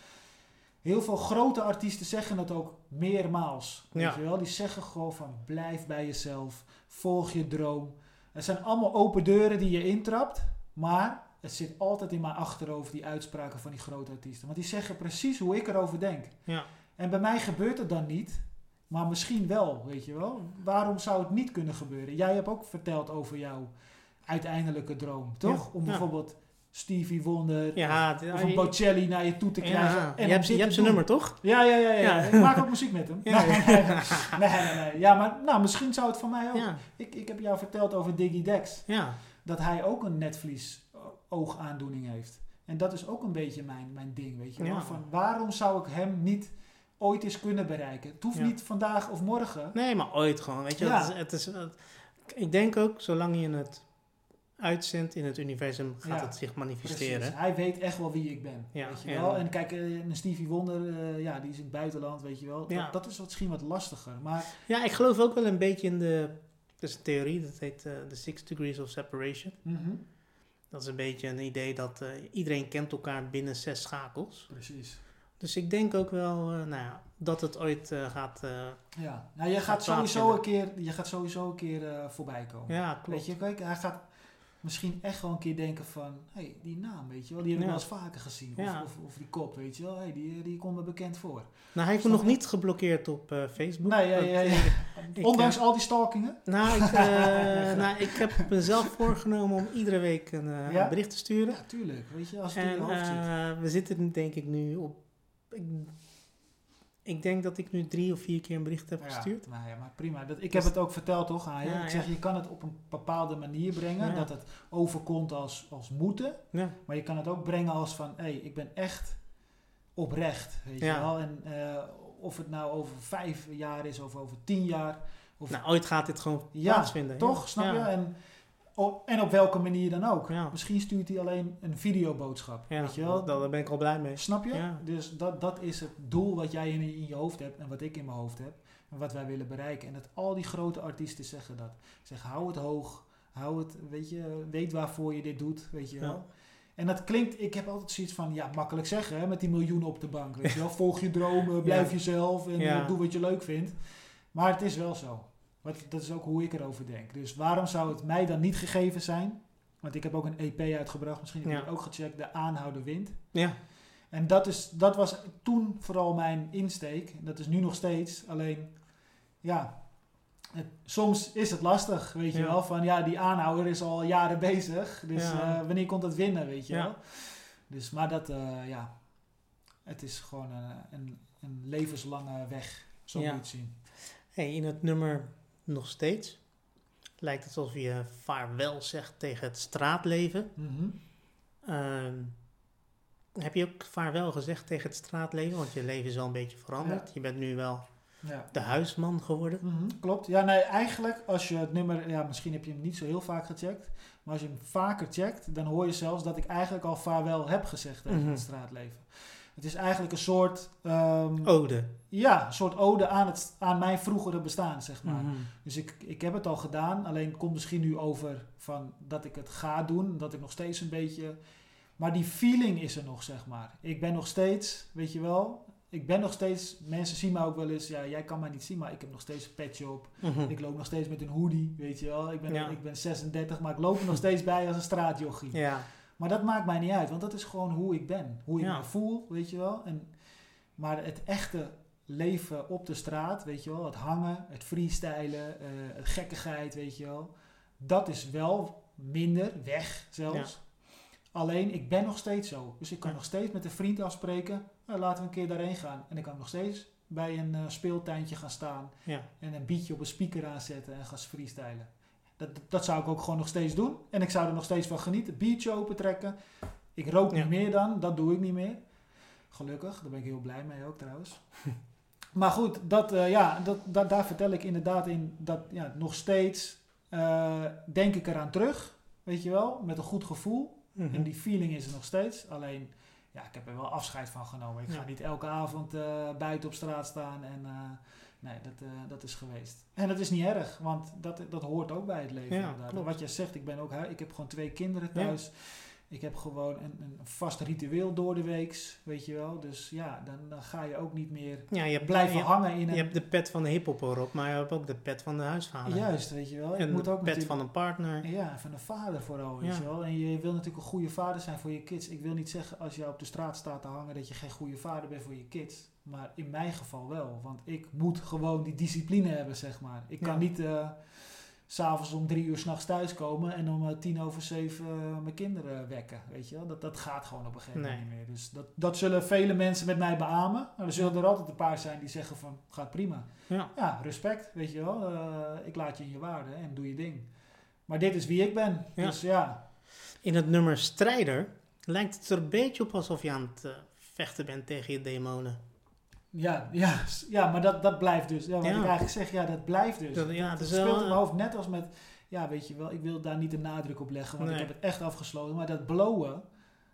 Heel veel grote artiesten zeggen het ook meermaals. Weet Ja. je wel? Die zeggen gewoon van blijf bij jezelf, volg je droom. Het zijn allemaal open deuren die je intrapt, maar het zit altijd in mijn achterhoofd die uitspraken van die grote artiesten. Want die zeggen precies hoe ik erover denk. Ja. En bij mij gebeurt het dan niet, maar misschien wel, weet je wel. Waarom zou het niet kunnen gebeuren? Jij hebt ook verteld over jouw uiteindelijke droom, toch? Om bijvoorbeeld Stevie Wonder Ja, of, een Bocelli naar je toe te krijgen. ja. en je hebt, je hebt zijn nummer, toch? Ja, ja, ja, ja. Ja. Ik maak ook muziek met hem. Ja. Nee, nee, nee. Ja, maar nou, misschien zou het van mij ook. Ik, ik heb jou verteld over Diggy Dex. ja. Dat hij ook een netvlies oogaandoening heeft. En dat is ook een beetje mijn, mijn ding, weet je wel. Van waarom zou ik hem niet ooit eens kunnen bereiken? Het hoeft niet vandaag of morgen. Nee, maar ooit gewoon, weet je. Het is, het is, het- Ik denk ook, zolang je het uitzendt in het universum, gaat Ja, het zich manifesteren. Precies. Hij weet echt wel wie ik ben. Ja, weet je en- wel? En kijk, eh, een Stevie Wonder, eh, ja, die is in het buitenland, weet je wel. Ja. Dat, dat is misschien wat lastiger. Maar Ja, ik geloof ook wel een beetje in de... Er is een theorie, dat heet eh, de Six Degrees of Separation. mhm, Dat is een beetje een idee dat iedereen kent elkaar binnen zes schakels. precies. Dus ik denk ook wel nou ja, dat het ooit gaat... Ja, nou, je Gaat gaat sowieso een keer, je gaat sowieso een keer voorbij komen. ja, klopt. Weet je, kijk, hij gaat misschien echt wel een keer denken van, hé, hey, die naam, weet je wel, die heb ik wel eens vaker gezien. Of, Ja. of, of die kop, weet je wel, hey, die, die komt me bekend voor. Nou, hij heeft me nog niet geblokkeerd op Facebook. Nee, ja, Want, ja, ja. ik, Ondanks al die stalkingen. nou, ik, eh, nou, ik heb mezelf voorgenomen om iedere week een eh, Ja? bericht te sturen. Ja, tuurlijk, weet je, als het in En je hoofd zit. eh, we zitten denk ik nu op... Ik, ik denk dat ik nu drie of vier keer een bericht heb gestuurd. Nou ja, maar prima. Dat, ik Dus- heb het ook verteld toch aan je. Ja, ik zeg, je kan het op een bepaalde manier brengen. Dat het overkomt als, als moeten. Maar je kan het ook brengen als van, hé, hey, ik ben echt oprecht. Weet je wel. En eh, of het nou over vijf jaar is of over tien jaar. Of, nou, ooit gaat dit gewoon Ja, plaatsvinden. toch, snap je? En, en op welke manier dan ook. Ja. Misschien stuurt hij alleen een videoboodschap. Ja, weet je wel? dat- daar ben ik al blij mee. Snap je? Ja. Dus dat, dat is het doel wat jij in, in je hoofd hebt en wat ik in mijn hoofd heb. En wat wij willen bereiken. En dat al die grote artiesten zeggen dat. Zeggen, hou het hoog. Hou het, weet je, weet waarvoor je dit doet, weet je wel. En dat klinkt, ik heb altijd zoiets van, ja, makkelijk zeggen, hè, met die miljoenen op de bank, weet je wel. Volg je dromen, blijf jezelf en eh, doe wat je leuk vindt. Maar het is wel zo. Wat, dat is ook hoe ik erover denk. Dus waarom zou het mij dan niet gegeven zijn? Want ik heb ook een EP uitgebracht, misschien heb je Ja. ook gecheckt, De Aanhouder Wind. Ja, En dat, is, dat was toen vooral mijn insteek. Dat is nu nog steeds. Alleen, ja, het- soms is het lastig, weet je wel. Van ja, die aanhouder is al jaren bezig. Dus Ja. eh, wanneer komt het winnen, weet je Ja. wel. Dus, maar dat, eh, ja, het is gewoon een, een, een levenslange weg. Zo Ja. moet je het zien. hey, in het nummer nog steeds lijkt het alsof je vaarwel zegt tegen het straatleven. Mhm. Ehm, heb je ook vaarwel gezegd tegen het straatleven? Want je leven is wel een beetje veranderd. Je bent nu wel Ja. de huisman geworden. Mhm, klopt. Ja, nee, eigenlijk als je het nummer, ja, misschien heb je hem niet zo heel vaak gecheckt, maar als je hem vaker checkt, dan hoor je zelfs dat ik eigenlijk al vaarwel heb gezegd tegen Mhm. het straatleven. Het is eigenlijk een soort, ehm, Ode. ja, een soort ode aan, het, aan mijn vroegere bestaan, zeg maar. Mhm. Dus ik, ik heb het al gedaan, alleen komt misschien nu over van dat ik het ga doen, dat ik nog steeds een beetje... Maar die feeling is er nog, zeg maar. Ik ben nog steeds, weet je wel, ik ben nog steeds... Mensen zien mij ook wel eens, ja, jij kan mij niet zien, maar ik heb nog steeds een petje op. Mhm. Ik loop nog steeds met een hoodie, weet je wel. Ik ben, Ja. ik ben 36, maar ik loop er nog steeds bij als een straatjochie. Ja, Maar dat maakt mij niet uit, want dat is gewoon hoe ik ben. Hoe ik Ja. me voel, weet je wel. En, maar het echte leven op de straat, weet je wel. Het hangen, het freestylen, eh, het gekkigheid, weet je wel. Dat is wel minder, weg zelfs. Alleen, ik ben nog steeds zo. Dus ik kan Ja. nog steeds met een vriend afspreken. Nou, laten we een keer daarheen gaan. En ik kan nog steeds bij een eh, speeltuintje gaan staan. ja. En een beatje op een speaker aanzetten en gaan freestylen. Dat, dat zou ik ook gewoon nog steeds doen. En ik zou er nog steeds van genieten. Biertje opentrekken. Ik rook Ja. niet meer dan. Dat doe ik niet meer. Gelukkig. Daar ben ik heel blij mee ook trouwens. maar goed, dat, eh, ja, dat, dat, daar vertel ik inderdaad in dat ja, nog steeds eh, denk ik eraan terug. Weet je wel? Met een goed gevoel. Mhm. En die feeling is er nog steeds. Alleen, ja, ik heb er wel afscheid van genomen. Ik ga niet elke avond eh, buiten op straat staan. En nee, dat, eh, dat is geweest. En dat is niet erg, want dat, dat hoort ook bij het leven. Ja, klopt. wat jij zegt, ik, ben ook, ik heb gewoon twee kinderen Ja. thuis. Ik heb gewoon een, een vast ritueel door de weeks, weet je wel. Dus ja, dan, dan ga je ook niet meer ja, je blijven je, hangen in je een... hebt de pet van de hiphop erop, maar je hebt ook de pet van de huisvader. Juist, weet je wel. Ik En moet de ook pet van een partner. Ja, van een vader vooral, weet Ja. je wel. En je wil natuurlijk een goede vader zijn voor je kids. Ik wil niet zeggen als je op de straat staat te hangen dat je geen goede vader bent voor je kids. Maar in mijn geval wel. Want ik moet gewoon die discipline hebben, zeg maar. Ik kan Ja. niet s s'avonds om drie uur s'nachts thuiskomen en om eh, tien over zeven eh, mijn kinderen wekken, weet je wel. Dat, dat gaat gewoon op een gegeven moment Nee. niet meer. Dus dat, dat zullen vele mensen met mij beamen. Maar er zullen er altijd een paar zijn die zeggen van, gaat prima. Ja. Ja, respect, weet je wel. Ik laat je in je waarde en doe je ding. Maar dit is wie ik ben. Ja. Dus ja, In het nummer Strijder lijkt het er een beetje op alsof je aan het vechten bent tegen je demonen. Ja, ja, ja maar dat, dat blijft dus. Ja, wat Ja. ik eigenlijk zeg, ja, dat blijft dus. Dat- ja, is speelt wel, in eh, mijn hoofd net als met... ja, weet je wel, ik wil daar niet de nadruk op leggen, want Nee. ik heb het echt afgesloten. Maar dat blowen,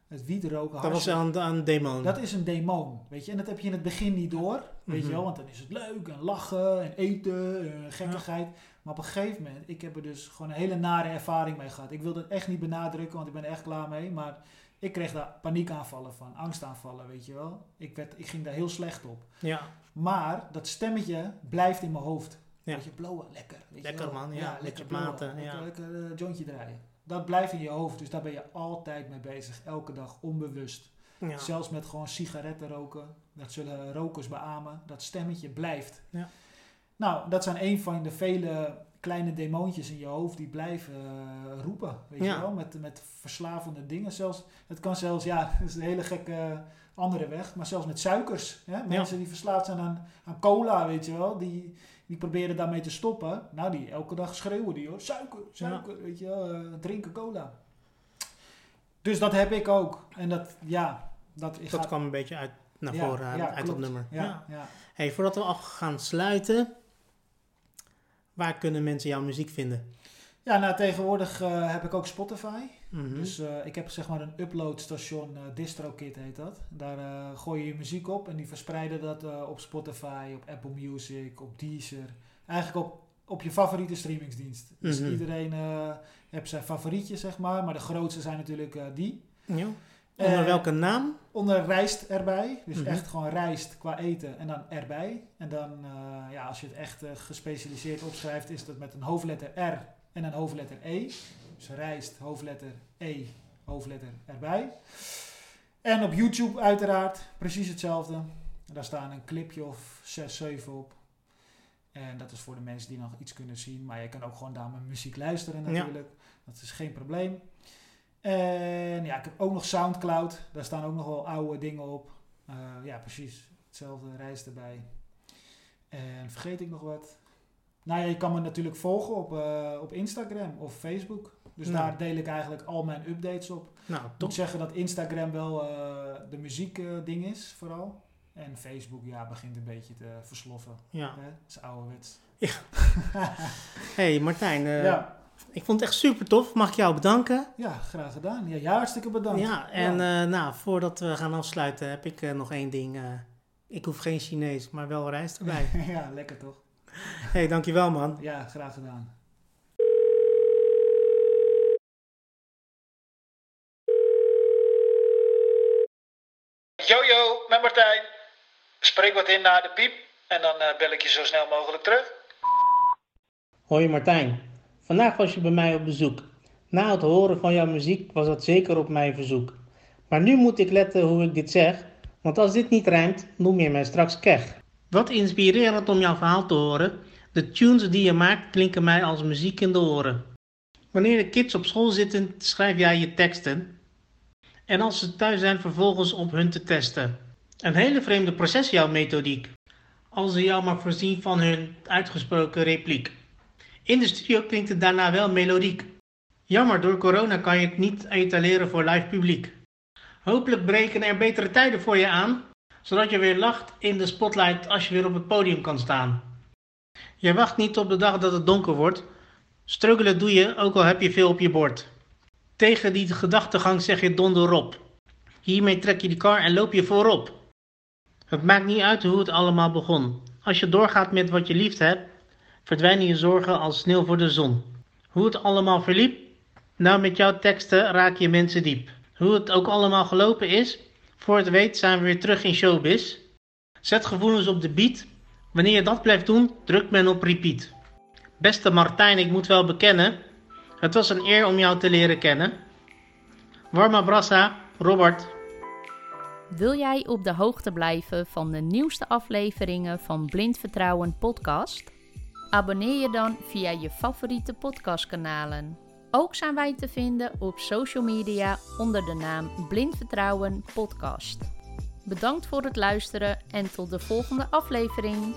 het wiet roken, Dat was aan, aan demon. dat is een demon, weet je. En dat heb je in het begin niet door, weet Mhm. je wel. Want dan is het leuk en lachen en eten en gekkigheid. Maar op een gegeven moment, ik heb er dus gewoon een hele nare ervaring mee gehad. Ik wil het echt niet benadrukken, want ik ben er echt klaar mee. Maar ik kreeg daar paniekaanvallen van, angstaanvallen, weet je wel. Ik, werd, ik ging daar heel slecht op. Ja, Maar dat stemmetje blijft in mijn hoofd. Ja. Weet je, blowen, lekker. Weet Lekker, je man, ja, lekker maten, Lekker, ja. lekker eh, jointje draaien. Dat blijft in je hoofd, dus daar ben je altijd mee bezig. Elke dag, onbewust. ja. Zelfs met gewoon sigaretten roken. Dat zullen rokers beamen. Dat stemmetje blijft. Ja. Nou, dat zijn een van de vele kleine demoontjes in je hoofd die blijven eh, roepen. Weet Ja. je wel? Met, met verslavende dingen. Zelfs, het kan zelfs, ja, dat is een hele gekke andere weg. Maar zelfs met suikers. Hè? Mensen die verslaafd zijn aan, aan cola, weet je wel. Die, die proberen daarmee te stoppen. Nou, die elke dag schreeuwen die hoor. Suiker, suiker, weet je wel. eh, drinken cola. Dus dat heb ik ook. En dat, ja, dat, Dat gaat kwam een beetje uit naar voren, uit dat nummer. Ja. Hey, voordat we al gaan sluiten, waar kunnen mensen jouw muziek vinden? ja, nou tegenwoordig eh, heb ik ook Spotify. Mhm. Dus eh, ik heb zeg maar een uploadstation, eh DistroKid heet dat. Daar gooi je je muziek op en die verspreiden dat op Spotify, op Apple Music, op Deezer. Eigenlijk op, op je favoriete streamingsdienst. Dus Mhm. iedereen heeft zijn favorietjes zeg maar, maar de grootste zijn natuurlijk die. ja. Onder Eh, welke naam? Onder rijst erbij. Dus Mhm. echt gewoon rijst qua eten en dan erbij. En dan, eh, ja, als je het echt eh, gespecialiseerd opschrijft, is dat met een hoofdletter R en een hoofdletter E. Dus rijst, hoofdletter E, hoofdletter erbij. En op YouTube uiteraard precies hetzelfde. Daar staan een clipje of 6, 7 op. En dat is voor de mensen die nog iets kunnen zien. Maar je kan ook gewoon daar mijn muziek luisteren Ja. natuurlijk. Dat is geen probleem. En ja, ik heb ook nog Soundcloud. Daar staan ook nog wel oude dingen op. Eh, ja, precies. Hetzelfde reis erbij. En vergeet ik nog wat? Nou ja, je kan me natuurlijk volgen op, eh, op Instagram of Facebook. Dus Nou. daar deel ik eigenlijk al mijn updates op. Nou, Ik moet zeggen dat Instagram wel eh, de muziekding ding is, vooral. En Facebook, ja, begint een beetje te versloffen. Ja. Hè? Dat is ouderwets. Hey Martijn, ja. Ik vond het echt super tof. Mag ik jou bedanken? ja, graag gedaan. Ja, ja hartstikke bedankt. Ja, en eh, nou, voordat we gaan afsluiten heb ik eh, nog één ding. eh, ik hoef geen Chinees, maar wel rijst erbij. ja, lekker toch? hey, dankjewel man. Ja, graag gedaan. Jojo, met Martijn. Spreek wat in naar de piep en dan eh, bel ik je zo snel mogelijk terug. Hoi Martijn, vandaag was je bij mij op bezoek. Na het horen van jouw muziek was dat zeker op mijn verzoek. Maar nu moet ik letten hoe ik dit zeg, want als dit niet rijmt, noem je mij straks kech. Wat inspirerend om jouw verhaal te horen. De tunes die je maakt klinken mij als muziek in de oren. Wanneer de kids op school zitten, schrijf jij je teksten. En als ze thuis zijn, vervolgens op hun te testen. Een hele vreemde proces jouw methodiek. Als ze jou maar voorzien van hun uitgesproken repliek. In de studio klinkt het daarna wel melodiek. Jammer, door corona kan je het niet etaleren voor live publiek. Hopelijk breken er betere tijden voor je aan, zodat je weer lacht in de spotlight als je weer op het podium kan staan. Je wacht niet op de dag dat het donker wordt. Struggelen doe je, ook al heb je veel op je bord. Tegen die gedachtegang zeg je donderop. Hiermee trek je die kar en loop je voorop. Het maakt niet uit hoe het allemaal begon. Als je doorgaat met wat je lief hebt, verdwijnen je zorgen als sneeuw voor de zon. Hoe het allemaal verliep? Nou, met jouw teksten raak je mensen diep. Hoe het ook allemaal gelopen is, voor het weet zijn we weer terug in showbiz. Zet gevoelens op de beat. Wanneer je dat blijft doen, drukt men op repeat. Beste Martijn, ik moet wel bekennen, het was een eer om jou te leren kennen. Warma Brassa, Robert. Wil jij op de hoogte blijven van de nieuwste afleveringen van Blind Vertrouwen podcast? Abonneer je dan via je favoriete podcastkanalen. Ook zijn wij te vinden op social media onder de naam Blind Vertrouwen podcast. Bedankt voor het luisteren en tot de volgende aflevering.